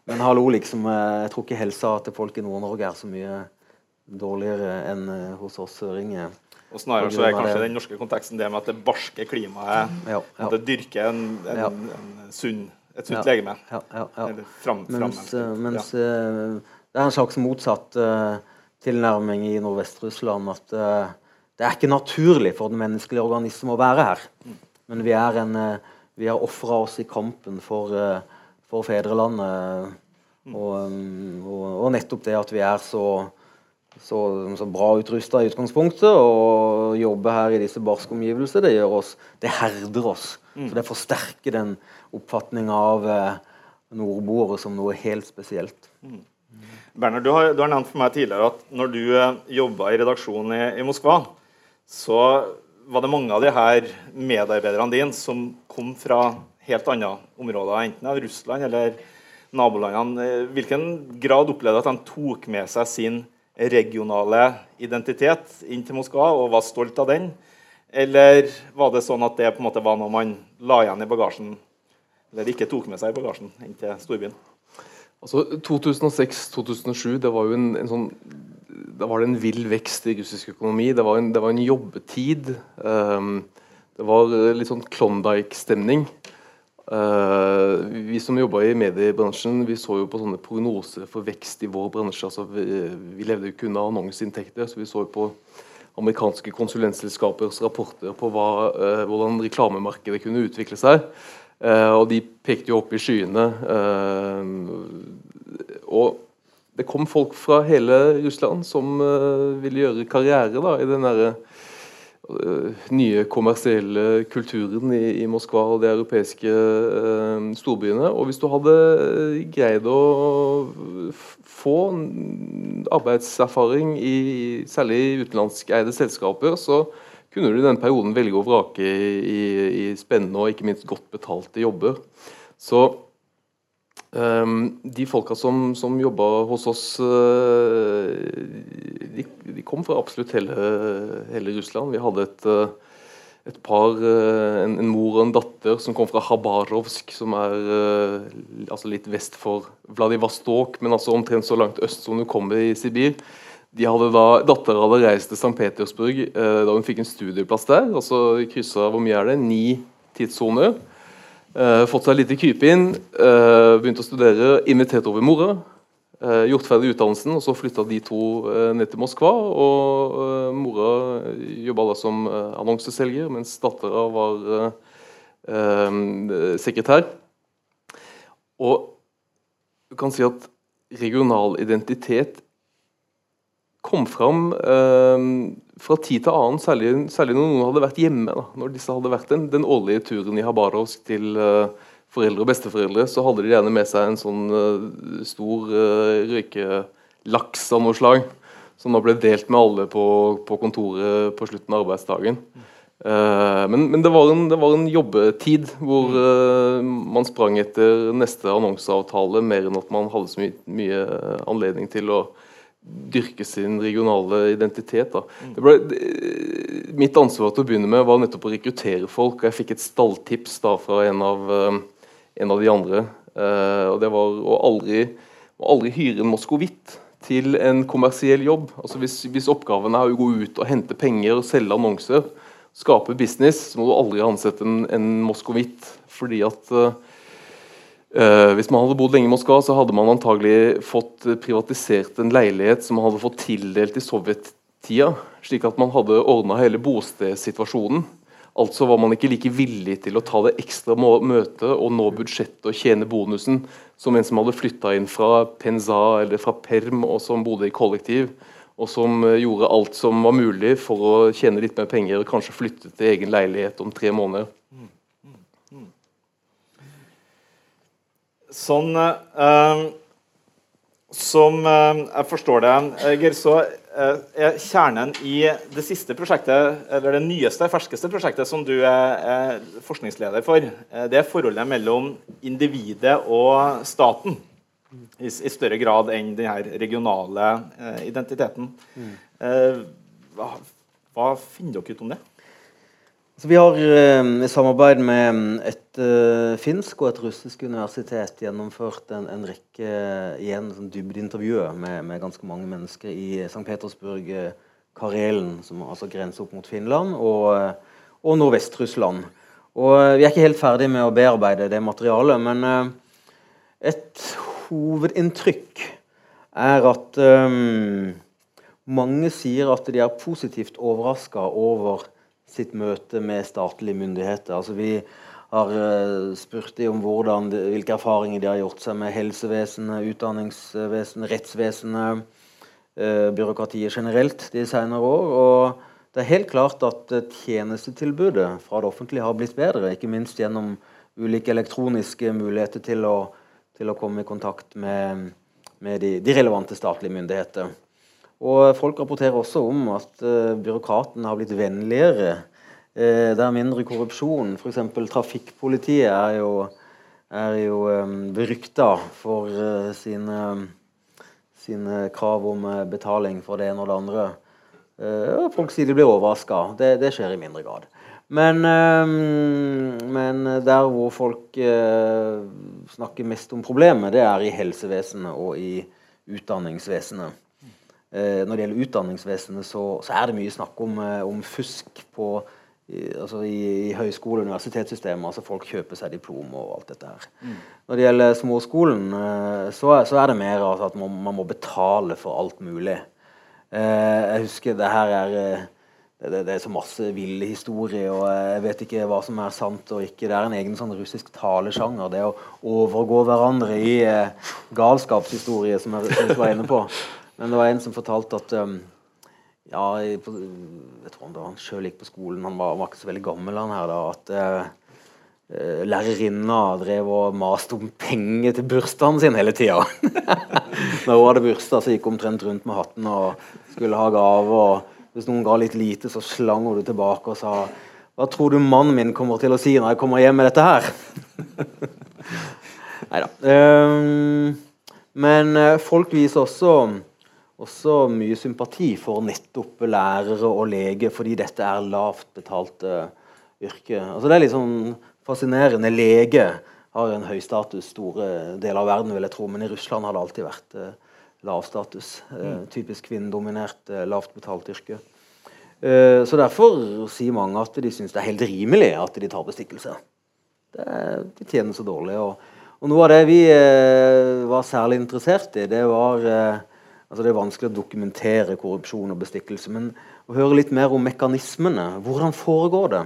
men hallo, liksom. Uh, jeg tror ikke helsa til folk i Nord-Norge er så mye dårligere enn uh, hos oss søringer. Og snarere så er kanskje den norske konteksten det med at det barske klimaet ja, ja. At det dyrker en, en, ja. en sunn et sunt legeme. Ja, ja, Eller fram, mens, eh, mens uh, det er en slags motsatt uh, tilnærming i Nordvest-Russland. At uh, det er ikke naturlig for den menneskelige organismen å være her. Mm. Men vi er, en, vi har ofra oss i kampen for, for fedrelandet. Mm. Og, og, og, nettopp det at vi er så, så, så bra utrusta i utgangspunktet og jobbe her i disse barske omgivelser, det gjør oss, det herder oss. Mm. Så det forsterker den oppfatninga av eh, nordboere som noe helt spesielt. Mm. Berner, du har, du har, nevnt for meg tidligere at når du eh, jobba i redaksjonen i, i, Moskva, så var det mange av de her medarbeiderne dine som kom fra helt andre områder, enten av Russland eller nabolandene. Hvilken grad opplevde du at de tok med seg sin regionale identitet inn til Moskva og var stolt av den? Eller var det sånn at det på en måte var noe man la igjen i bagasjen eller ikke tok med seg i bagasjen inn til storbyen? Altså 2006-2007 det var jo en, en, sånn Da var det en vill vekst i russisk økonomi. Det var en, det var en jobbetid. Um, det var litt sånn Klondyke-stemning. Uh, vi som jobba i mediebransjen, vi så jo på sånne prognoser for vekst i vår bransje. altså Vi, vi levde jo kun av annonseinntekter, så vi så jo på amerikanske konsulentselskapers rapporter på hva, uh, hvordan reklamemarkedet kunne utvikle seg. Uh, og de pekte jo opp i skyene. Og det kom folk fra hele Russland som ville gjøre karriere da, i den der, nye kommersielle kulturen i, i, Moskva og de europeiske storbyene. Og hvis du hadde greid å få arbeidserfaring i særlig utenlandskeide selskaper, så kunne du i den perioden velge å vrake i, i spennende og ikke minst godt betalte jobber. Så de folka som, som jobba hos oss, uh, de, de, kom fra absolutt hele, hele, Russland. Vi hadde et, uh, et par, uh, en, en, mor og en datter som kom fra Habarovsk, som er altså litt vest for Vladivostok, men altså omtrent så langt øst som du kommer i Sibir. De hadde da, Dattera hadde reist til St. Petersburg eh, da hun fikk en studieplass der. altså Kryssa hvor mye er det? ni tidssoner. Eh, fått seg et lite krypinn, uh, begynte å studere, invitert over mora. Uh, gjort ferdig utdannelsen, og så flytta de to eh, ned til Moskva. og eh, Mora jobba da som annonseselger, mens dattera var sekretær. Og du kan si at regional identitet kom fram eh, fra tid til annen, særlig, særlig, når noen hadde vært hjemme. Da, når disse hadde vært den, den årlige turen i Habarovsk til eh, foreldre og besteforeldre, så hadde de gjerne med seg en sånn eh, stor eh, røykelaks av noe slag. Som da ble delt med alle på, på kontoret på slutten av arbeidsdagen. Uh, men, men det, var en, det, var en, jobbetid hvor uh, man sprang etter neste annonseavtale mer enn at man hadde så mye, mye anledning til å dyrke sin regionale identitet. Ble, mitt ansvar til å begynne med var nettopp å rekruttere folk. og Jeg fikk et stalltips da fra en av, uh, en av de andre. Uh, og Det var å aldri, å aldri hyre en moskovitt til en kommersiell jobb. Altså hvis, hvis, oppgaven er å gå ut og hente penger og selge annonser, skape business, så må du aldri ansette en, en moskovitt. Fordi at uh, Eh, hvis man hadde bodd lenge i Moskva, så hadde man antagelig fått privatisert en leilighet som man hadde fått tildelt i sovjettida, slik at man hadde ordna hele bostedssituasjonen. Altså var man ikke like villig til å ta det ekstra møtet og nå budsjettet og tjene bonusen som en som hadde flytta inn fra Penza eller fra Perm og som bodde i kollektiv, og som eh, gjorde alt som var mulig for å tjene litt mer penger og kanskje flytte til egen leilighet om tre måneder. Sånn eh, Som eh, jeg forstår det, Geir, så eh, er kjernen i det siste prosjektet, eller det nyeste, ferskeste prosjektet som du er, er forskningsleder for, det er forholdet mellom individet og staten. I, i større grad enn den regionale identiteten. Mm. Hva, hva finner dere ut om det? Så vi har eh, i samarbeid med et uh, finsk og et russisk universitet gjennomført en, en rekke igjen sånn dybdeintervjuer med, med, ganske mange mennesker i St. Petersburg, Karelen, som altså grenser opp mot Finland, og, og Nordvest-Russland. Og Vi er ikke helt ferdig med å bearbeide det materialet, men et hovedinntrykk er at um, mange sier at de er positivt overraska over sitt møte med statlige myndigheter. Altså vi har uh, spurt dem om hvordan, hvilke erfaringer de har gjort seg med helsevesenet, utdanningsvesenet, rettsvesenet, uh, byråkratiet generelt de senere år. Og det er helt klart at uh, tjenestetilbudet fra det offentlige har blitt bedre. Ikke minst gjennom ulike elektroniske muligheter til å, til å komme i kontakt med, med de, de relevante statlige myndigheter. Og folk rapporterer også om at uh, byråkratene har blitt vennligere. Uh, det er mindre korrupsjon. F.eks. trafikkpolitiet er jo, er jo um, berykta for sine, sine, krav om betaling for det ene og det andre. Folk sier de blir overraska. Det, det, skjer i mindre grad. Men, men der hvor folk snakker mest om problemet, det er i helsevesenet og i utdanningsvesenet. Eh, når det gjelder utdanningsvesenet, så, så, er det mye snakk om, eh, om fusk på, i, altså i, i høyskole- og universitetssystemet. altså Folk kjøper seg diplom og alt dette her. Mm. Når det gjelder småskolen, eh, så, så, er det mer altså at man, man, må betale for alt mulig. Jeg husker det her er det, det, det, er så masse vill historier, og jeg vet ikke hva som er sant og ikke. Det er en egen sånn russisk talesjanger, det å overgå hverandre i eh, galskapshistorie, som jeg, som jeg var inne på. Men det var en som fortalte at um, ja, jeg, tror da han sjøl gikk på skolen, han var, var, ikke så veldig gammel, han her da, at uh, lærerinna drev og maste om penger til bursdagen sin hele tida. Når hun hadde bursdag, så gikk hun omtrent rundt med hatten og skulle ha gave. og Hvis noen ga litt lite, så slang hun det tilbake og sa Hva tror du mannen min kommer til å si når jeg kommer hjem med dette her? Nei da. Um, men uh, folk viser også også mye sympati for nettopp lærere og lege, fordi dette er lavt betalte yrke. Altså, det er litt sånn fascinerende. Lege har en høy status store deler av verden, vil jeg tro, men i Russland har det alltid vært eh, lav status. Eh, mm. typisk kvinnedominert, eh, lavt betalt yrke. Eh, så derfor sier mange at de syns det er helt rimelig at de tar bestikkelse. Det, de tjener så dårlig. Og, og noe av det vi eh, var særlig interessert i, det var eh, Altså Det er vanskelig å dokumentere korrupsjon og bestikkelse, men å høre litt mer om mekanismene. Hvordan foregår det?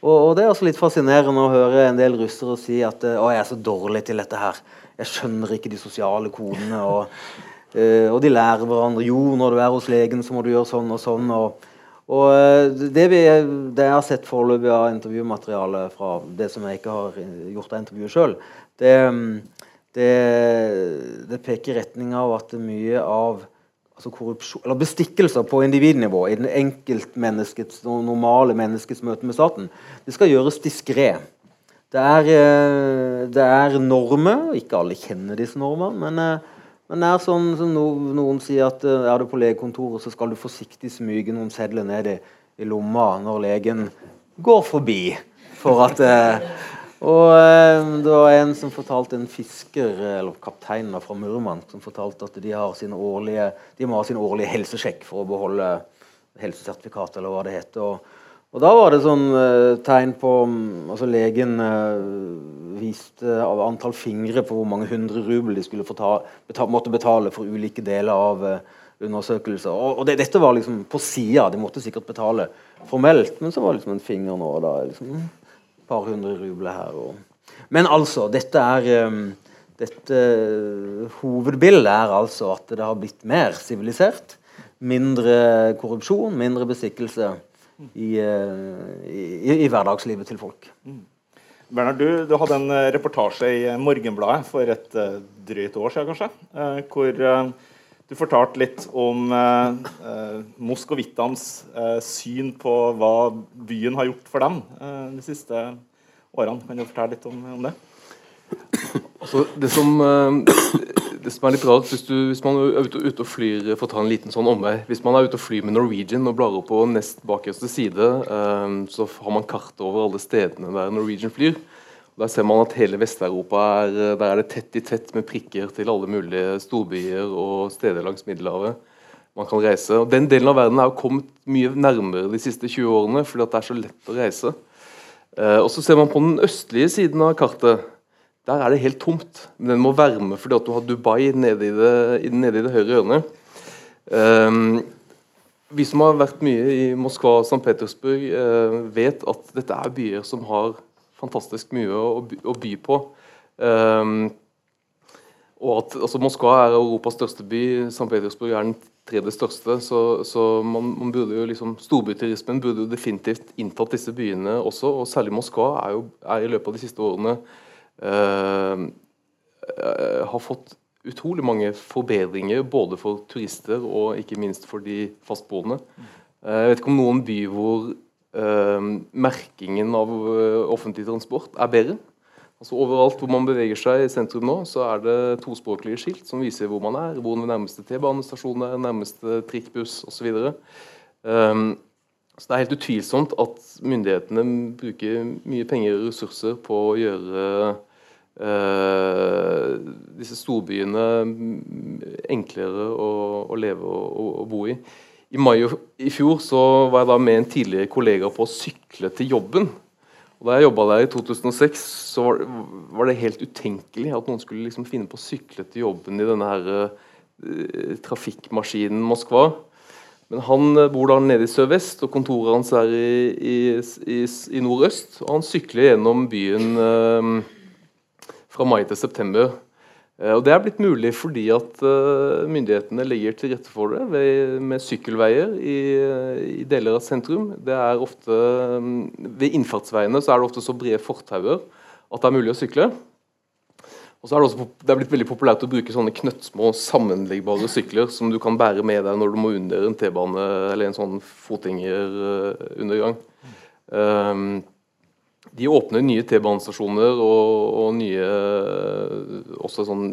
Og, og Det er også litt fascinerende å høre en del russere si at å, jeg er så dårlig til dette her. Jeg skjønner ikke de sosiale kodene. Og, uh, og de lærer hverandre jo, når du er hos legen, så må du gjøre sånn og sånn. og og eh, det, vi, det, jeg har sett foreløpig av intervjumateriale fra det som jeg ikke har gjort av intervjuet sjøl, det, det, det peker i retning av at mye av altså korrupsjon, eller bestikkelser på individnivå i den enkeltmenneskets normale menneskets møte med staten, det skal gjøres diskré. Det er, eh, det er normer. Ikke alle kjenner disse normene. Men, eh, men det er sånn som noen sier at eh, er du på legekontoret, så skal du forsiktig smyge noen sedler ned i, i lomma når legen går forbi. For at, og eh, det var en som fortalte en fisker, eller kapteinen fra Murmansk, som fortalte at de, årlige, de må ha sin årlige helsesjekk for å beholde helsesertifikat, eller hva det heter. Og, Og da var det sånn uh, tegn på um, Altså legen uh, viste av antall fingre på hvor mange hundre rubel de skulle ta, betale, måtte betale for ulike deler av undersøkelser. Og, og det, dette var liksom på sida. De måtte sikkert betale formelt, men så var det liksom en finger nå og da. liksom Et par hundre rubler her. Og. Men altså, dette er um, dette Hovedbildet er altså at det har blitt mer sivilisert. Mindre korrupsjon, mindre bestikkelse i, eh, i, i, hverdagslivet til folk. Mm. Bernard, du, du, hadde en eh, reportasje i Morgenbladet for et uh, drøyt år siden, kanskje, hvor du fortalte litt om uh, moskovittenes syn på hva byen har gjort for dem de siste årene. Kan du fortelle litt om, om det? Altså, det, som, eh, det, som, er litt rart hvis, du, hvis man er ute, ute, og flyr for å ta en liten sånn omvei Hvis man er ute og flyr med Norwegian og blar opp på nest bakerste side, um, så har man kart over alle stedene der Norwegian flyr. Der ser man at hele Vest-Europa er, der er det tett i tett med prikker til alle mulige storbyer og steder langs Middelhavet man kan reise. Og Den delen av verden er jo kommet mye nærmere de siste 20 årene fordi det er så lett å reise. Uh, og så ser man på den østlige siden av kartet der er det helt tomt. Men den må varme fordi du har Dubai nede i det, nede i det høyre hjørnet. Um, vi som har vært mye i Moskva og St. Petersburg, uh, vet at dette er byer som har fantastisk mye å, å by på. Um, og at altså, Moskva er Europas største by, St. Petersburg er den tredje største. Så, så man, man, burde jo liksom, Storbyturismen burde jo definitivt inntatt disse byene også. Og særlig Moskva er, jo, er i løpet av de siste årene Eh, eh, har fått utrolig mange forbedringer både for turister og ikke minst for de fastboende. Eh, jeg vet ikke om noen by hvor merkingen av offentlig transport er bedre. Altså Overalt hvor man beveger seg i sentrum nå, så er det tospråklige skilt som viser hvor man er, hvor den nærmeste T-banestasjonen er, nærmeste trikkbuss osv. Um, så Det er helt utvilsomt at myndighetene bruker mye penger og ressurser på å gjøre Uh, disse storbyene enklere å, å leve og, og, bo i. I mai i fjor var jeg da med en tidligere kollega på å sykle til jobben. Og Da jeg jobba der i 2006, så var, var, det helt utenkelig at noen skulle liksom finne på å sykle til jobben i denne her, uh, trafikkmaskinen Moskva. Men han uh, bor da nede i sørvest, og kontoret hans er i, i, i, i nordøst. Og han sykler gjennom byen fra mai til september. Eh, og Det er blitt mulig fordi at eh, myndighetene legger til rette for det ved, med sykkelveier i, i, deler av sentrum. Det er ofte, mm, ved innfartsveiene så er det ofte så brede fortauer at det er mulig å sykle. Og så er det, også, det er blitt veldig populært å bruke sånne knøttsmå sammenliggbare sykler som du kan bære med deg når du må under en T-bane eller en sånn fotgjengerundergang. Um, de åpner nye T-banestasjoner og, og, nye også sånn,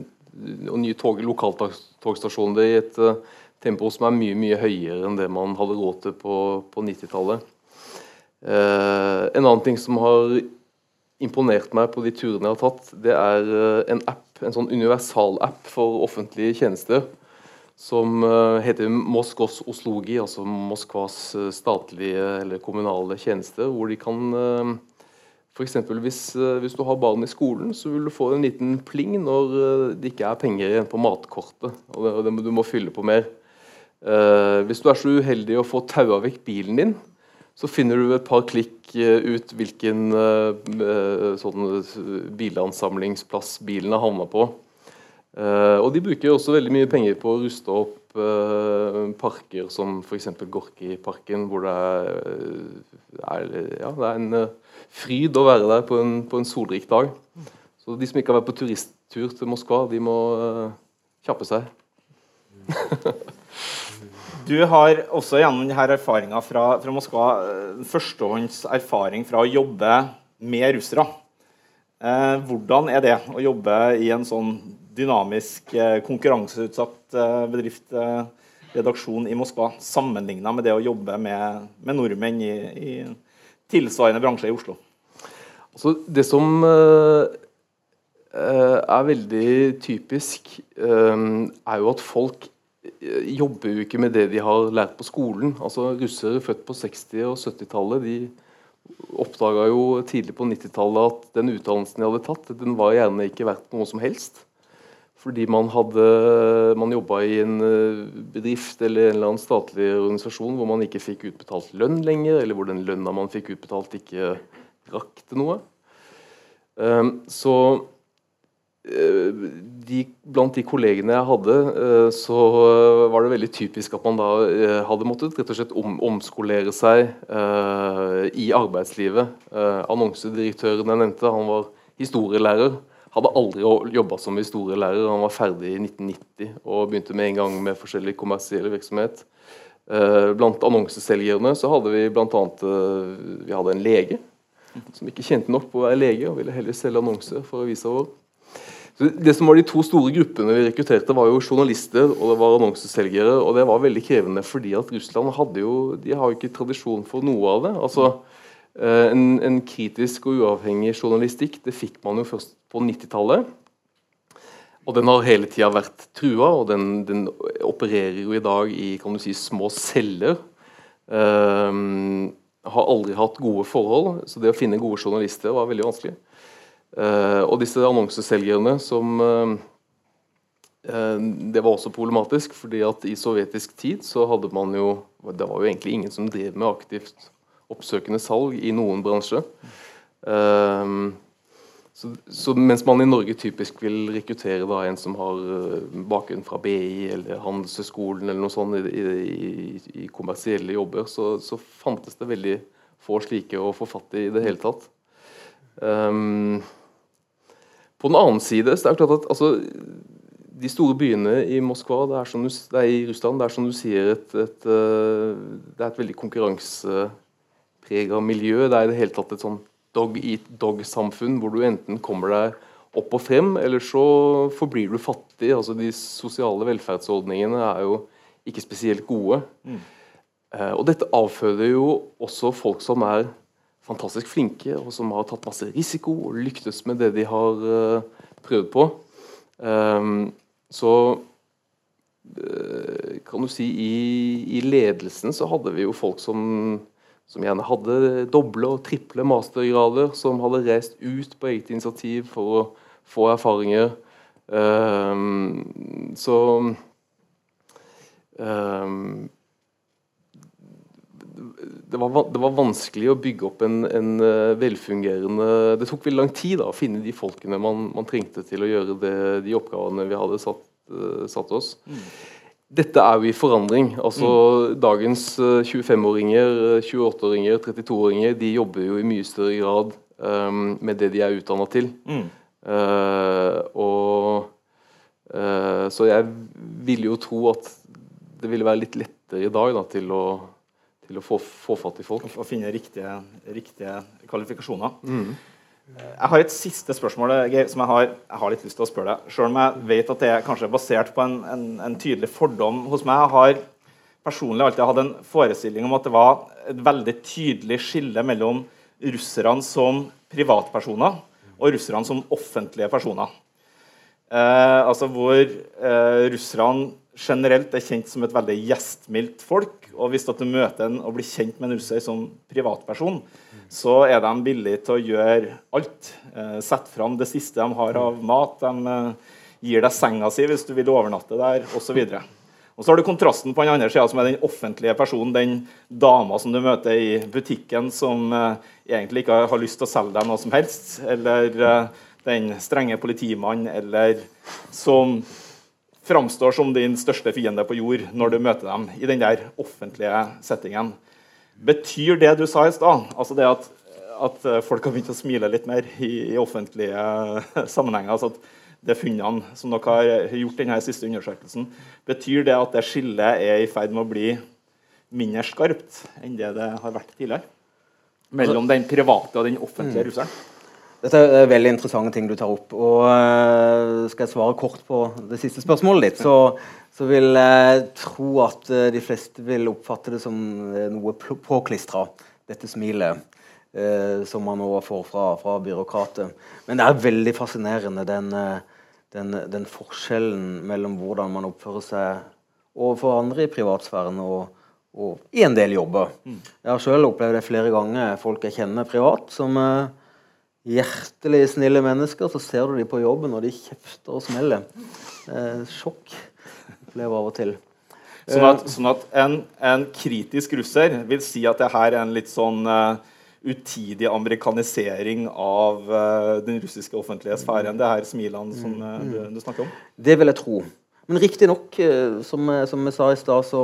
og nye tog, lokaltogstasjoner i et uh, tempo som er mye mye høyere enn det man hadde råd til på, på 90-tallet. Uh, eh, en annen ting som har imponert meg på de turene jeg har tatt, det er en app, en sånn universal-app for offentlige tjenester som heter Moskvas Oslogi, altså Moskvas statlige eller kommunale tjenester, hvor de kan F.eks. Hvis, eh, hvis du har barn i skolen, så vil du få en liten pling når eh, det ikke er penger igjen på matkortet. og, det, Du må fylle på mer. Uh, hvis du er så uheldig å få taua vekk bilen din, så finner du et par klikk ut hvilken sånn bilansamlingsplass bilen har havna på. Og De bruker også veldig mye penger på å ruste opp parker som f.eks. Gorki-parken, hvor det er, ja, det er en fryd å være der på en, på en solrik dag. Så de som ikke har vært på turisttur til Moskva, de må uh, kjappe seg. du har også gjennom denne erfaringa fra, fra, Moskva eh, førstehånds erfaring fra å jobbe med russere. Eh, hvordan er det å jobbe i en sånn dynamisk, eh, konkurranseutsatt eh, bedrift, eh, redaksjon i Moskva, sammenligna med det å jobbe med, med nordmenn i, i tilsvarende bransje i Oslo? Altså, det som uh, er veldig typisk, er jo at folk jobber jo ikke med det de har lært på skolen. Altså Russere født på 60- og 70-tallet de oppdaga jo tidlig på 90-tallet at den utdannelsen de hadde tatt, den var gjerne ikke verdt noe som helst. Fordi man hadde man jobba i en eh, bedrift eller en eller annen statlig organisasjon hvor man ikke fikk utbetalt lønn lenger, eller hvor den lønna man fikk utbetalt, ikke rakk til noe. Um, så uh, de, blant de kollegene jeg hadde, uh, så var det veldig typisk at man da hadde måttet rett og slett om, omskolere seg i arbeidslivet. annonsedirektøren jeg nevnte, han var historielærer. Hadde aldri jobba som historielærer. Han var ferdig i 1990 og begynte med en gang med forskjellig kommersiell virksomhet. Blant annonseselgerne så hadde vi bl.a. vi hadde en lege som ikke kjente nok på å være lege og ville heller selge annonser for avisa vår. Så det som var De to store gruppene vi rekrutterte, var jo journalister og det var annonseselgere. og Det var veldig krevende, fordi at Russland hadde jo, de har jo ikke tradisjon for noe av det. altså eh, en, en kritisk og uavhengig journalistikk det fikk man jo først på 90-tallet. Og den har hele tida vært trua, og den, den, opererer jo i dag i kan du si, små celler. Um, har aldri hatt gode forhold, så det å finne gode journalister var veldig vanskelig. Uh, og disse annonseselgerne som uh, Det var også problematisk, fordi at i sovjetisk tid så hadde man jo Det var jo egentlig ingen som drev med aktivt oppsøkende salg i noen bransje. Uh, så, så, mens man i Norge typisk vil rekruttere da en som har bakgrunn fra BI eller Handelshøyskolen eller noe sånt i, i, i kommersielle jobber, så, så, fantes det veldig få slike å få fatt i i det hele tatt. Um, på den annen side så er det klart at altså, de store byene i Moskva, det er, du, det er i Russland, det er som du sier et, et, det er et veldig konkurranseprega miljø. Det er i det hele tatt et sånn dog-eat-dog-samfunn hvor du enten kommer deg opp og frem, eller så forblir du fattig. Altså De sosiale velferdsordningene er jo ikke spesielt gode. Mm. Uh, og dette avføder jo også folk som er fantastisk flinke, og som har tatt masse risiko og lyktes med det de har uh, prøvd på. Um, så uh, kan du si i, i, ledelsen så hadde vi jo folk som, som gjerne hadde doble og triple mastergrader, som hadde reist ut på eget initiativ for å få erfaringer. Um, så um, det var, det var, vanskelig å bygge opp en, en, eh, velfungerende Det tok veldig lang tid da, å finne de folkene man, man trengte til å gjøre det, de oppgavene vi hadde satt, uh, satt oss. Mm. Dette er jo i forandring. altså mm. Dagens 25-åringer, uh, 28-åringer, 32-åringer de jobber jo i mye større grad um, med det de er utdanna til. Mm. Uh, og Så jeg ville jo tro at det ville være litt lettere i dag da, til å til å få, få fatt i folk. Å finne riktige, riktige kvalifikasjoner. Mm. Jeg har et siste spørsmål Geir, som jeg har, jeg har, litt lyst til å spørre deg. Selv om jeg vet at det er kanskje basert på en, en, en tydelig fordom hos meg. Jeg har personlig alltid hatt en forestilling om at det var et veldig tydelig skille mellom russerne som privatpersoner og russerne som offentlige personer. Eh, altså hvor eh, russerne generelt er kjent som et veldig gjestmildt folk. Og hvis du møter en og blir kjent med en russer som privatperson, så er de villige til å gjøre alt. Eh, Sette fram det siste de har av mat. De eh, gir deg senga si hvis du vil overnatte der, osv. Og så har du kontrasten på den andre sida, som er den offentlige personen. Den dama som du møter i butikken, som eh, egentlig ikke har lyst til å selge deg noe som helst. Eller den strenge politimannen, eller som framstår som din største fiende på jord når du møter dem i den der offentlige settingen. Betyr det du sa i stad, altså det at, at, folk har begynt å smile litt mer i, i offentlige sammenhenger, altså at det funnene som dere har gjort denne siste undersøkelsen, betyr det at det skillet er i ferd med å bli mindre skarpt enn det det har vært tidligere? Mellom den private og den offentlige mm. russeren? Dette er veldig interessante ting du tar opp. og uh, Skal jeg svare kort på det siste spørsmålet ditt, så, så vil jeg tro at uh, de fleste vil oppfatte det som noe påklistra, dette smilet. som man nå får fra, fra byråkratet. Men det er veldig fascinerende, den, den, den, forskjellen mellom hvordan man oppfører seg og for andre i privatsfæren og, og i en del jobber. Jeg har selv opplevd det flere ganger, folk jeg kjenner privat, som eh, hjertelig snille mennesker. Så ser du dem på jobben, og de kjefter og smeller. Eh, sjokk opplever av og til. Sånn at, sånn at en, en, kritisk russer vil si at det her er en litt sånn uh, utidig amerikanisering av uh, den russiske offentlige sfæren, det her smilene som uh, du, du, snakker om? Det vil jeg tro. Men riktignok, uh, som, som jeg sa i stad, så,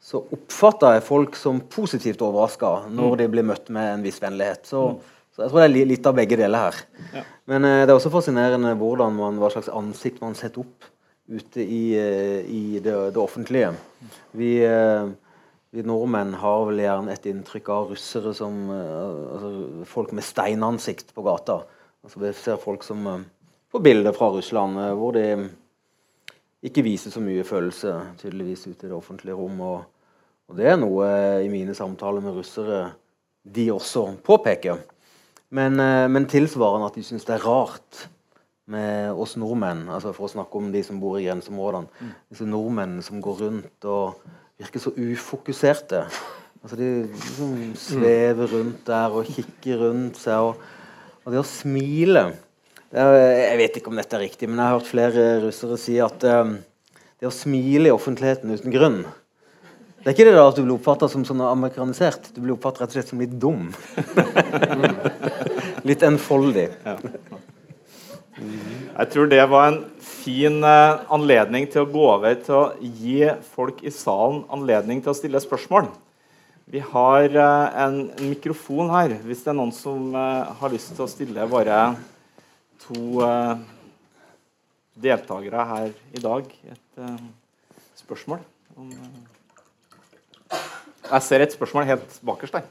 så oppfatter jeg folk som positivt overraska når mm. de blir møtt med en viss vennlighet. Så, mm. Så, jeg tror det er litt av begge deler her. Ja. Men det er også fascinerende hvordan man, hva slags ansikt man setter opp ute i, i det, det, offentlige. Vi vi nordmenn har vel gjerne et inntrykk av russere som uh, altså, folk med steinansikt på gata. Altså, vi ser folk som på bilder fra Russland uh, hvor de ikke viser så mye følelse tydeligvis ute i det offentlige rom. Og, og det er noe i mine samtaler med russere de også påpeker. Men, men tilsvarende at de syns det er rart med oss nordmenn, altså for å snakke om de som bor i grenseområdene, mm. disse nordmennene som går rundt og virker så ufokuserte. Altså De liksom svever rundt der og kikker rundt seg. Og, og det å smile Jeg vet ikke om dette er riktig, men jeg har hørt flere russere si at um, det å smile i offentligheten uten grunn Det er ikke det da at du blir oppfatta som sånn amerikanisert. Du blir oppfattet rett og slett som litt dum. litt enfoldig. Ja. Jeg tror det var en fin eh, anledning til å gå over til å gi folk i salen anledning til å stille spørsmål. Vi har eh, en, mikrofon her, hvis det er noen som eh, har lyst til å stille våre to deltakere her i dag et spørsmål. Jeg ser et spørsmål helt bakerst der.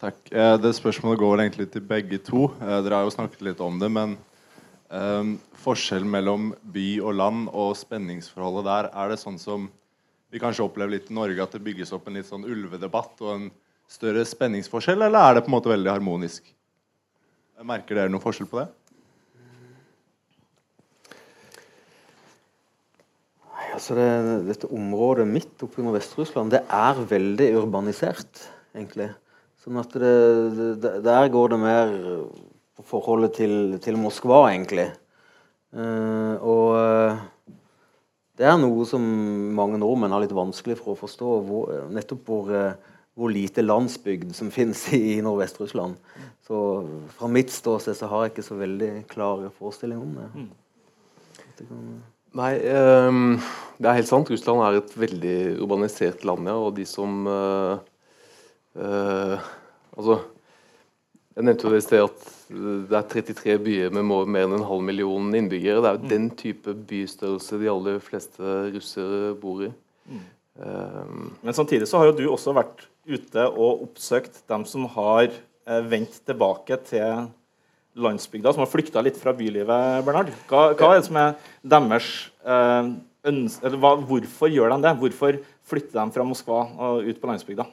takk. Eh, det spørsmålet går egentlig til begge to. Eh, dere har jo snakket litt om det, men um, forskjellen mellom by og land og spenningsforholdet der, er det sånn som vi kanskje opplever litt i Norge, at det bygges opp en litt sånn ulvedebatt og en større spenningsforskjell, eller er det på en måte veldig harmonisk? Merker dere noen forskjell på det? Altså det, dette området midt oppe under Vest-Russland det er veldig urbanisert, egentlig. Sånn at det, det, Der går det mer på forholdet til, til Moskva, egentlig. Uh, og uh, det er noe som mange nordmenn har litt vanskelig for å forstå. Hvor, nettopp hvor, uh, hvor lite landsbygd som finnes i, i Nordvest-Russland. Så fra mitt ståsted så har jeg ikke så veldig klare forestillinger om det. Mm. Nei, um, det er helt sant. Russland er et veldig urbanisert land, ja. Og de som uh, Uh, altså, jeg nevnte jo det i sted at det er 33 byer med mer enn en halv million innbyggere. Det er jo mm. den type bystørrelse de aller fleste russere bor i. Mm. Um, Men samtidig så har jo du også vært ute og oppsøkt dem som har eh, vendt tilbake til landsbygda, som har flykta litt fra bylivet. Bernard. Hva, hva er det som er deres eh, ønske, eller hva, Hvorfor gjør de det? Hvorfor flytter de fra Moskva og ut på landsbygda?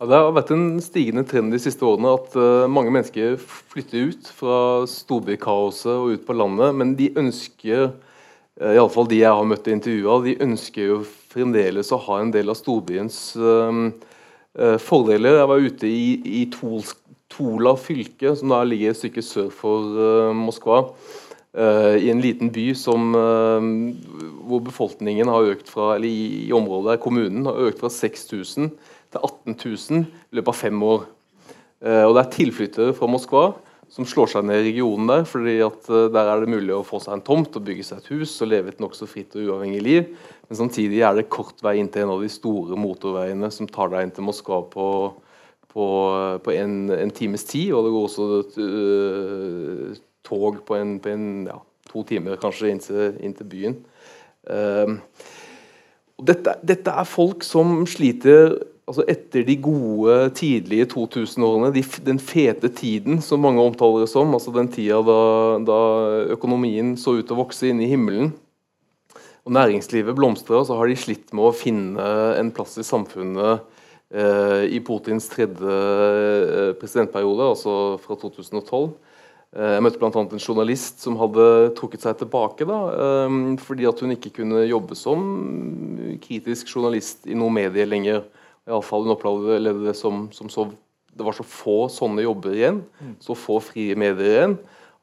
Ja, det har vært en stigende trend de siste årene at uh, mange mennesker flytter ut fra storbykaoset og ut på landet. Men de ønsker, uh, i alle fall de jeg har møtt i intervjuet, de ønsker jo fremdeles å ha en del av storbyens uh, fordeler. Jeg var ute i, i Tol, Tola fylke, som da ligger et stykke sør for uh, Moskva. Uh, I en liten by som, hvor befolkningen har økt fra, eller i, i området der kommunen har økt fra 6000 til 18 000 i løpet av fem år. Uh, og Det er tilflyttere fra Moskva som slår seg ned i regionen der, fordi at eh, der er det mulig å få seg en tomt og bygge seg et hus og leve et nokså fritt og uavhengig liv. Men samtidig er det kort vei inn til en av de store motorveiene som tar deg inn til Moskva på, på, på en, en, times tid. Og det går også uh, tog på, en, på en, ja, to timer kanskje inn til, inn til byen. Uh, dette, dette, er folk som sliter altså etter de gode, tidlige 2000-årene, de, den fete tiden som mange omtaler det som, altså den tida da, da, økonomien så ut til å vokse inn i himmelen, og næringslivet blomstra, så har de slitt med å finne en plass i samfunnet i Putins tredje eh, presidentperiode, altså fra 2012. Jeg møtte bl.a. en journalist som hadde trukket seg tilbake da, fordi at hun ikke kunne jobbe som kritisk journalist i noen medie lenger. Iallfall hun opplevde det som, som så, det var så få sånne jobber igjen, så få frie medier igjen,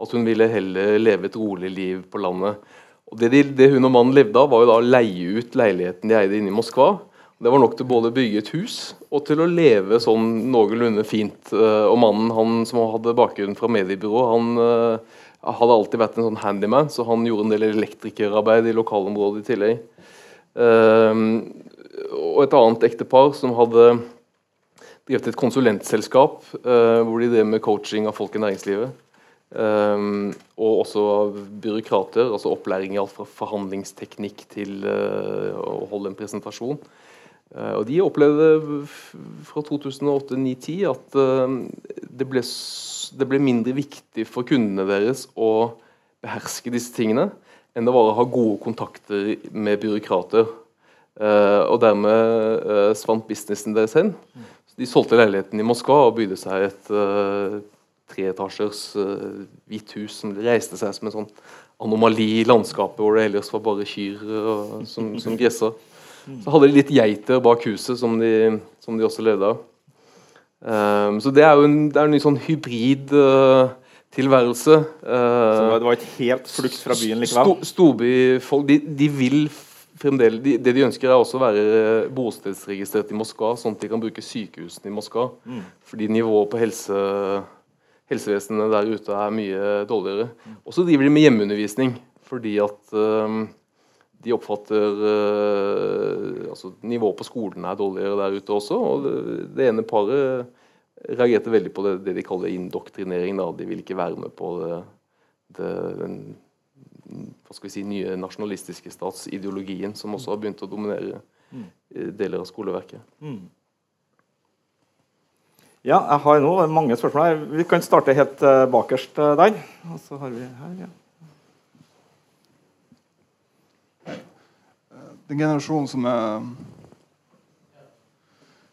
at hun ville heller leve et rolig liv på landet. Og det, de, det hun og mannen levde av, var jo da å leie ut leiligheten de eide inne i Moskva. Det var nok til både å bygge et hus og til å leve sånn noenlunde fint. Eh, og mannen han som hadde bakgrunn fra mediebyrå, han uh, hadde alltid vært en sånn handyman, så han gjorde en del elektrikerarbeid i lokalområdet i tillegg. Uh, og et annet ektepar som hadde drevet et konsulentselskap uh, hvor de drev med coaching av folk i næringslivet. Um, og også byråkrater, altså opplæring i alt fra forhandlingsteknikk til å holde en presentasjon. Eh, og De opplevde fra 2008-2010 at eh, det ble, det ble, mindre viktig for kundene deres å beherske disse tingene enn det var å ha gode kontakter med byråkrater. Eh, og dermed svant businessen deres hen. de solgte leiligheten i Moskva og bygde seg et treetasjers hvitt hus som reiste seg som en sånn anomali i landskapet hvor det ellers var bare kyr som, som gressa. Så hadde de litt geiter bak huset som de, som de også levde av. Um, så det er jo en, det er en ny sånn hybrid uh, tilværelse. Uh, så det var ikke helt flukt fra byen likevel? Sto, storbyfolk de, de, vil fremdeles de, Det de ønsker, er også å være bostedsregistrert i Moskva, sånn at de kan bruke sykehusene i Moskva. Mm. Fordi nivået på helse, helsevesenet der ute er mye dårligere. Og så driver de med hjemmeundervisning, fordi at um, de oppfatter uh, altså Nivået på skolen er dårligere der ute også. og Det, det ene paret reagerte veldig på det, det, de kaller indoktrinering. Da. De vil ikke være med på det, den hva skal vi si, nye nasjonalistiske statsideologien som også har begynt å dominere mm. deler av skoleverket. Mm. Ja, jeg har nå mange spørsmål her. Vi kan starte helt uh, bakerst der. Og så har vi her, ja. Den generasjonen som er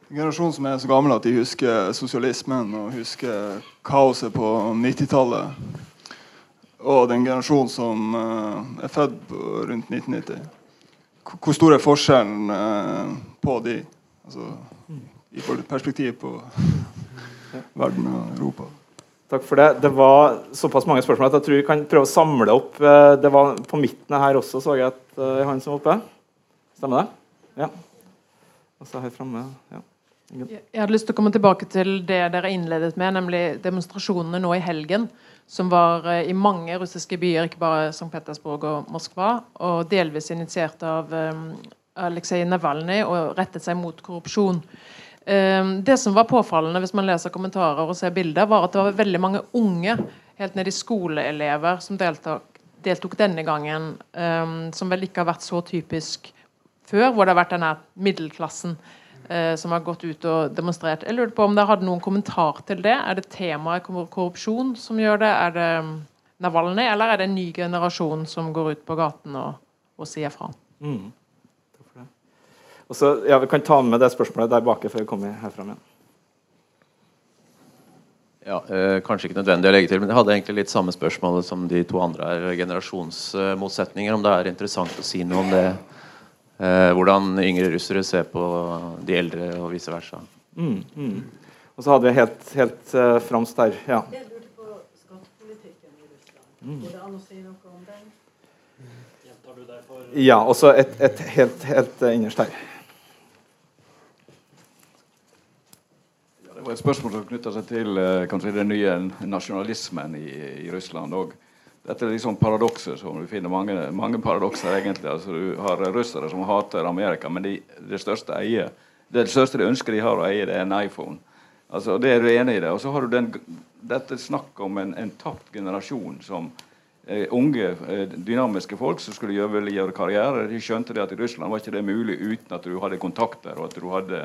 en generasjon som er så gammel at de husker sosialismen og husker kaoset på 90-tallet. Og den generasjonen som uh, er født rundt 1990. Hvor stor er forskjellen uh, på de? Altså, I perspektiv på verden og Europa. Takk for det. Det var såpass mange spørsmål at jeg tror vi kan prøve å samle opp. Eh, det var På midten her også så jeg at han som var oppe. Stemmer det? Ja. Og så her fremme, ja. Jeg hadde lyst til å komme tilbake til det dere innledet med, nemlig demonstrasjonene nå i helgen, som var eh, i mange russiske byer, ikke bare St. Petersburg og Moskva, og delvis initiert av um, Aleksej Navalnyj og rettet seg mot korrupsjon. Um, det som var påfallende hvis man leser kommentarer og ser bilder, var at det var veldig mange unge, helt ned i skoleelever, som deltok, deltok denne gangen, um, som vel ikke har vært så typisk før, hvor det har vært denne middelklassen eh, som har gått ut og demonstrert. Jeg lurte på om dere hadde noen kommentar til det. Er det temaet korrupsjon som gjør det? Er det mm, Navalny, eller er det en ny generasjon som går ut på gaten og, og sier fra? Mm. Og så, ja, Vi kan ta med det spørsmålet der bak før vi kommer herfra igjen. Ja, eh, Kanskje ikke nødvendig å legge til, men jeg hadde egentlig litt samme spørsmål som de to andre er generasjonsmotsetninger. Om det er interessant å si noe om det eh, hvordan yngre russere ser på de eldre, og vice versa. Mm, mm. Og så hadde vi helt, helt uh, framst der. Ja. Jeg lurte på skattepolitikken i Russland. Mm. Går det an å si noe om den? Ja, og så et, et, helt, helt uh, innerst her. Det var et spørsmål som knytta seg til uh, kanskje den nye nasjonalismen i, i Russland. Og dette er liksom paradokser som du finner mange, mange paradokser egentlig. Altså, du har russere som hater Amerika, men de, det største eier det, det største de ønsker de har å eie, det er en iPhone. Altså, det Er du enig i det? Og så har du den, dette snakket om en, en tapt generasjon som eh, unge, eh, dynamiske folk som skulle gjøre, gjøre karriere. De skjønte det at i Russland var ikke det mulig uten at du hadde kontakter og at du hadde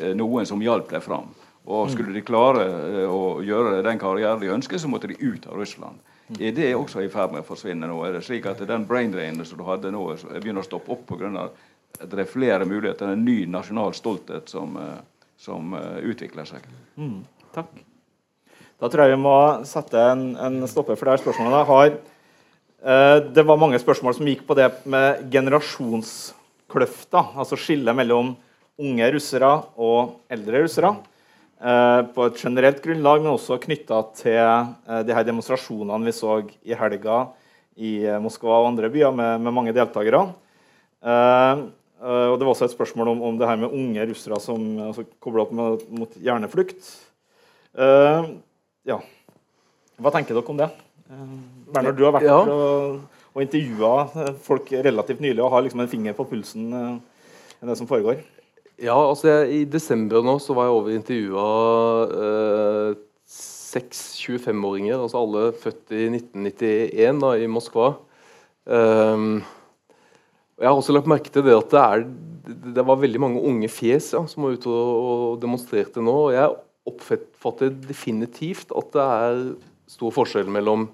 eh, noen som hjalp deg fram. Og Skulle de klare eh, å gjøre den karrieren de ønsket, så måtte de ut av Russland. Er det også i ferd med å forsvinne nå? Er det slik at den brain drainen som du hadde nå, begynner å stoppe opp pga. at det er flere muligheter, en ny nasjonal stolthet som, eh, som uh, utvikler seg? Mm, takk. Da tror jeg vi må sette en, en stopper for det her spørsmålet. Jeg har, eh, det var mange spørsmål som gikk på det med generasjonskløfta. Altså skillet mellom unge russere og eldre russere. Eh, på et generelt grunnlag, men også knytta til eh, de her demonstrasjonene vi så i helga i eh, Moskva og andre byer med, med mange deltakere. Og Det var også et spørsmål om, om det her med unge russere som altså, kobla opp med, mot hjerneflukt. Ja. Hva tenker dere om det? Bernhard, du har vært Ja. og, og intervjua folk relativt nylig og har liksom en finger på pulsen eh, det som foregår. Ja, altså jeg, I desember nå så var jeg over og intervjua eh, seks 25-åringer, altså alle født i 1991 da, i Moskva. Um, jeg har også lagt merke til det at det, er, det, var veldig mange unge fjes ja, som var ute og, demonstrerte nå. og Jeg oppfatter definitivt at det er stor forskjell mellom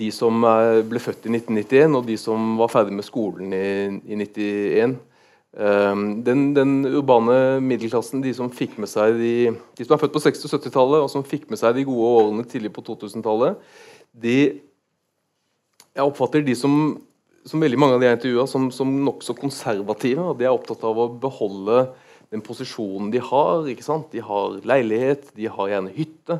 de som ble født i 1991 og de som var ferdig med skolen i, i 91. Um, den, den urbane middelklassen, de som fikk med seg de, de som er født på 60- og 70-tallet, og som fikk med seg de gode årene tidlig på 2000-tallet, de Jeg oppfatter de som, som veldig mange av de jeg intervjua, som, som nokså konservative. og De er opptatt av å beholde den posisjonen de har. ikke sant? De har leilighet, de har gjerne hytte,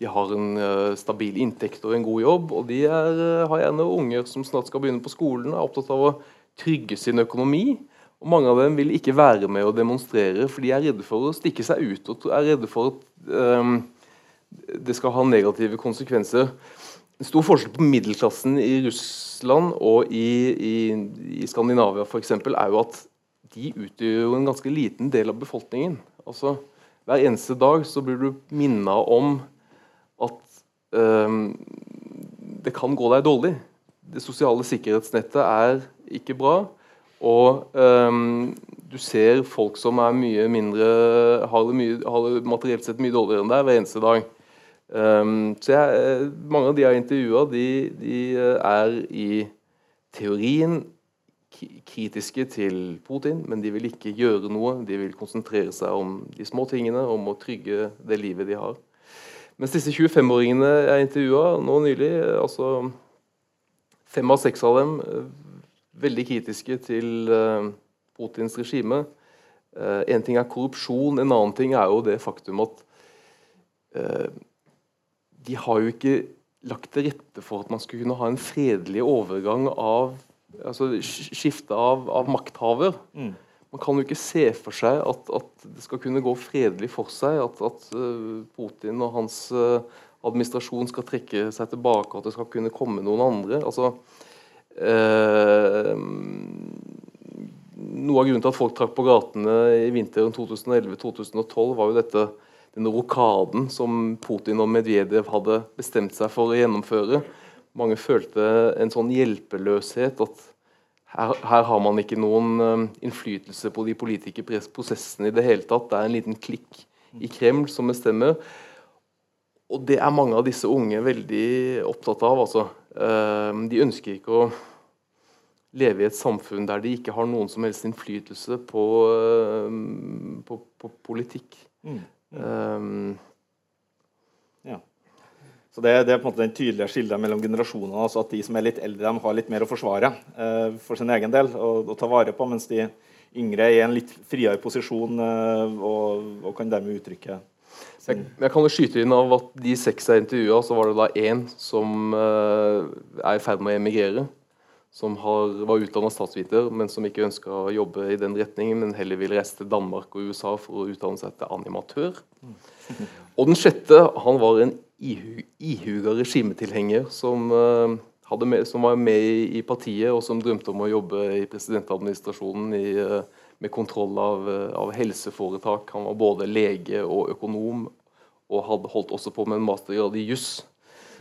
de har en uh, stabil inntekt og en god jobb. Og de er, uh, har gjerne unger som snart skal begynne på skolen, er opptatt av å trygge sin økonomi. Og Mange av dem vil ikke være med og demonstrere, for de er redde for å stikke seg ut og er redde for at um, det skal ha negative konsekvenser. En stor forskjell på middelklassen i Russland og i, i, i Skandinavia eksempel, er jo at de utgjør jo en ganske liten del av befolkningen. Altså, Hver eneste dag så blir du minna om at um, det kan gå deg dårlig. Det sosiale sikkerhetsnettet er ikke bra. Og um, du ser folk som er mye mindre har det, mye, har det materielt sett mye dårligere enn deg hver eneste dag. Um, så jeg, eh, Mange av de jeg har intervjua, de, de eh, er i teorien kritiske til Putin, men de vil ikke gjøre noe. De vil konsentrere seg om de små tingene, om å trygge det livet de har. Mens disse 25-åringene jeg intervjua nå nylig, eh, altså fem av seks av dem veldig kritiske til eh, Putins regime. Uh, en ting er korrupsjon, en annen ting er jo det faktum at eh, de har jo ikke lagt til rette for at man skulle kunne ha en fredelig overgang av altså skifte av, av makthaver. Mm. Man kan jo ikke se for seg at, at det skal kunne gå fredelig for seg, at, at eh, Putin og hans eh, administrasjon skal trekke seg tilbake, at det skal kunne komme noen andre. altså Eh, noe av grunnen til at folk trakk på gatene i vinteren 2011-2012, var jo dette denne rokaden som Putin og Medvedev hadde bestemt seg for å gjennomføre. Mange følte en sånn hjelpeløshet at her, her har man ikke noen eh, innflytelse på de politiske prosessene i det hele tatt. Det er en liten klikk i Kreml som bestemmer. Og det er mange av disse unge veldig opptatt av. altså. Eh, de ønsker ikke å leve i et samfunn der de ikke har noen som helst innflytelse på, eh, på, på politikk. Mm. Um, Så det, det er på en måte den tydelige skillet mellom generasjonene. altså At de som er litt eldre, de har litt mer å forsvare eh, for sin egen del og, og ta vare på, mens de yngre er i en litt friere posisjon eh, og, og kan dermed uttrykke jeg, jeg kan jo skyte inn av at de seks jeg intervjua, så var det da én som eh, er i ferd med å emigrere. Som har, var utdanna statsviter, men som ikke ønska å jobbe i den retningen, men heller ville reise til Danmark og USA for å utdanne seg til animatør. Og den sjette han var en ihu, ihuga regimetilhenger som, eh, med, som var med i, i partiet, og som drømte om å jobbe i presidentadministrasjonen i, eh, med kontroll av, eh, av helseforetak. Han var både lege og økonom, og hadde holdt også på med en mastergrad i juss.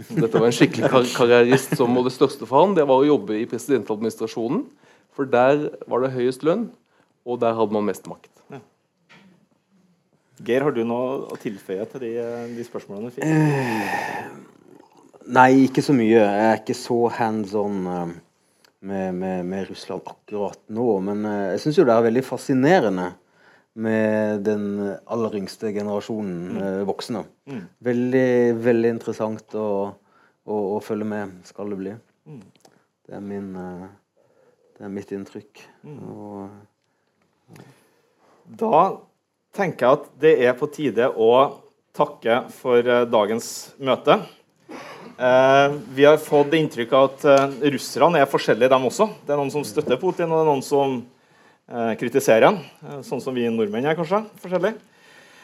Dette var en skikkelig kar karrierist som og det største for han det var å jobbe i presidentadministrasjonen. For der var det høyest lønn, og der hadde man mest makt. Geir, har du noe å tilføye til de, de spørsmålene du fikk? Nei, ikke så mye. Jeg er ikke så hands on eh, med, med, med Russland akkurat nå. Men eh, jeg syns jo det er veldig fascinerende med den aller yngste generasjonen eh, voksne. Veldig, veldig interessant å, å, å følge med, skal det bli. Det er, min, eh, det er mitt inntrykk. Og, Da tenker jeg at det er på tide å takke for dagens møte. Eh, vi har fått inntrykk av at eh, russerne er forskjellige, dem også. Det er noen som støtter Putin, og det er noen som eh, kritiserer ham. Sånn som vi nordmenn er kanskje forskjellige.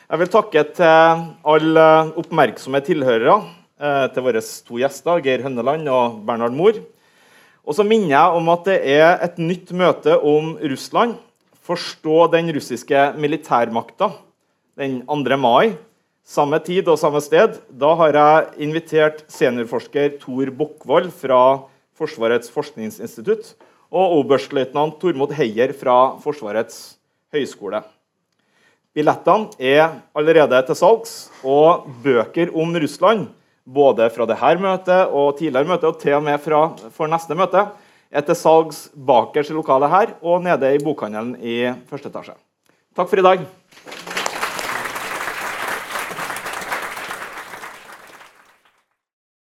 Jeg vil takke til alle oppmerksomme tilhørere, til våre to gjester, Geir Hønneland og Bernhard Mohr. Og så minner jeg om at det er et nytt møte om Russland. Forstå den russiske militærmakta den 2. mai. Samme tid og samme sted. Da har jeg invitert seniorforsker Tor Bokkvold fra Forsvarets forskningsinstitutt og oberstløytnant Tormod Heier fra Forsvarets høgskole. Billettene er allerede til salgs, og bøker om Russland, både fra dette møtet og tidligere møte, og til og med fra, for neste møte, er til salgs bakerst i lokalet her og nede i bokhandelen i første etasje. Takk for i dag.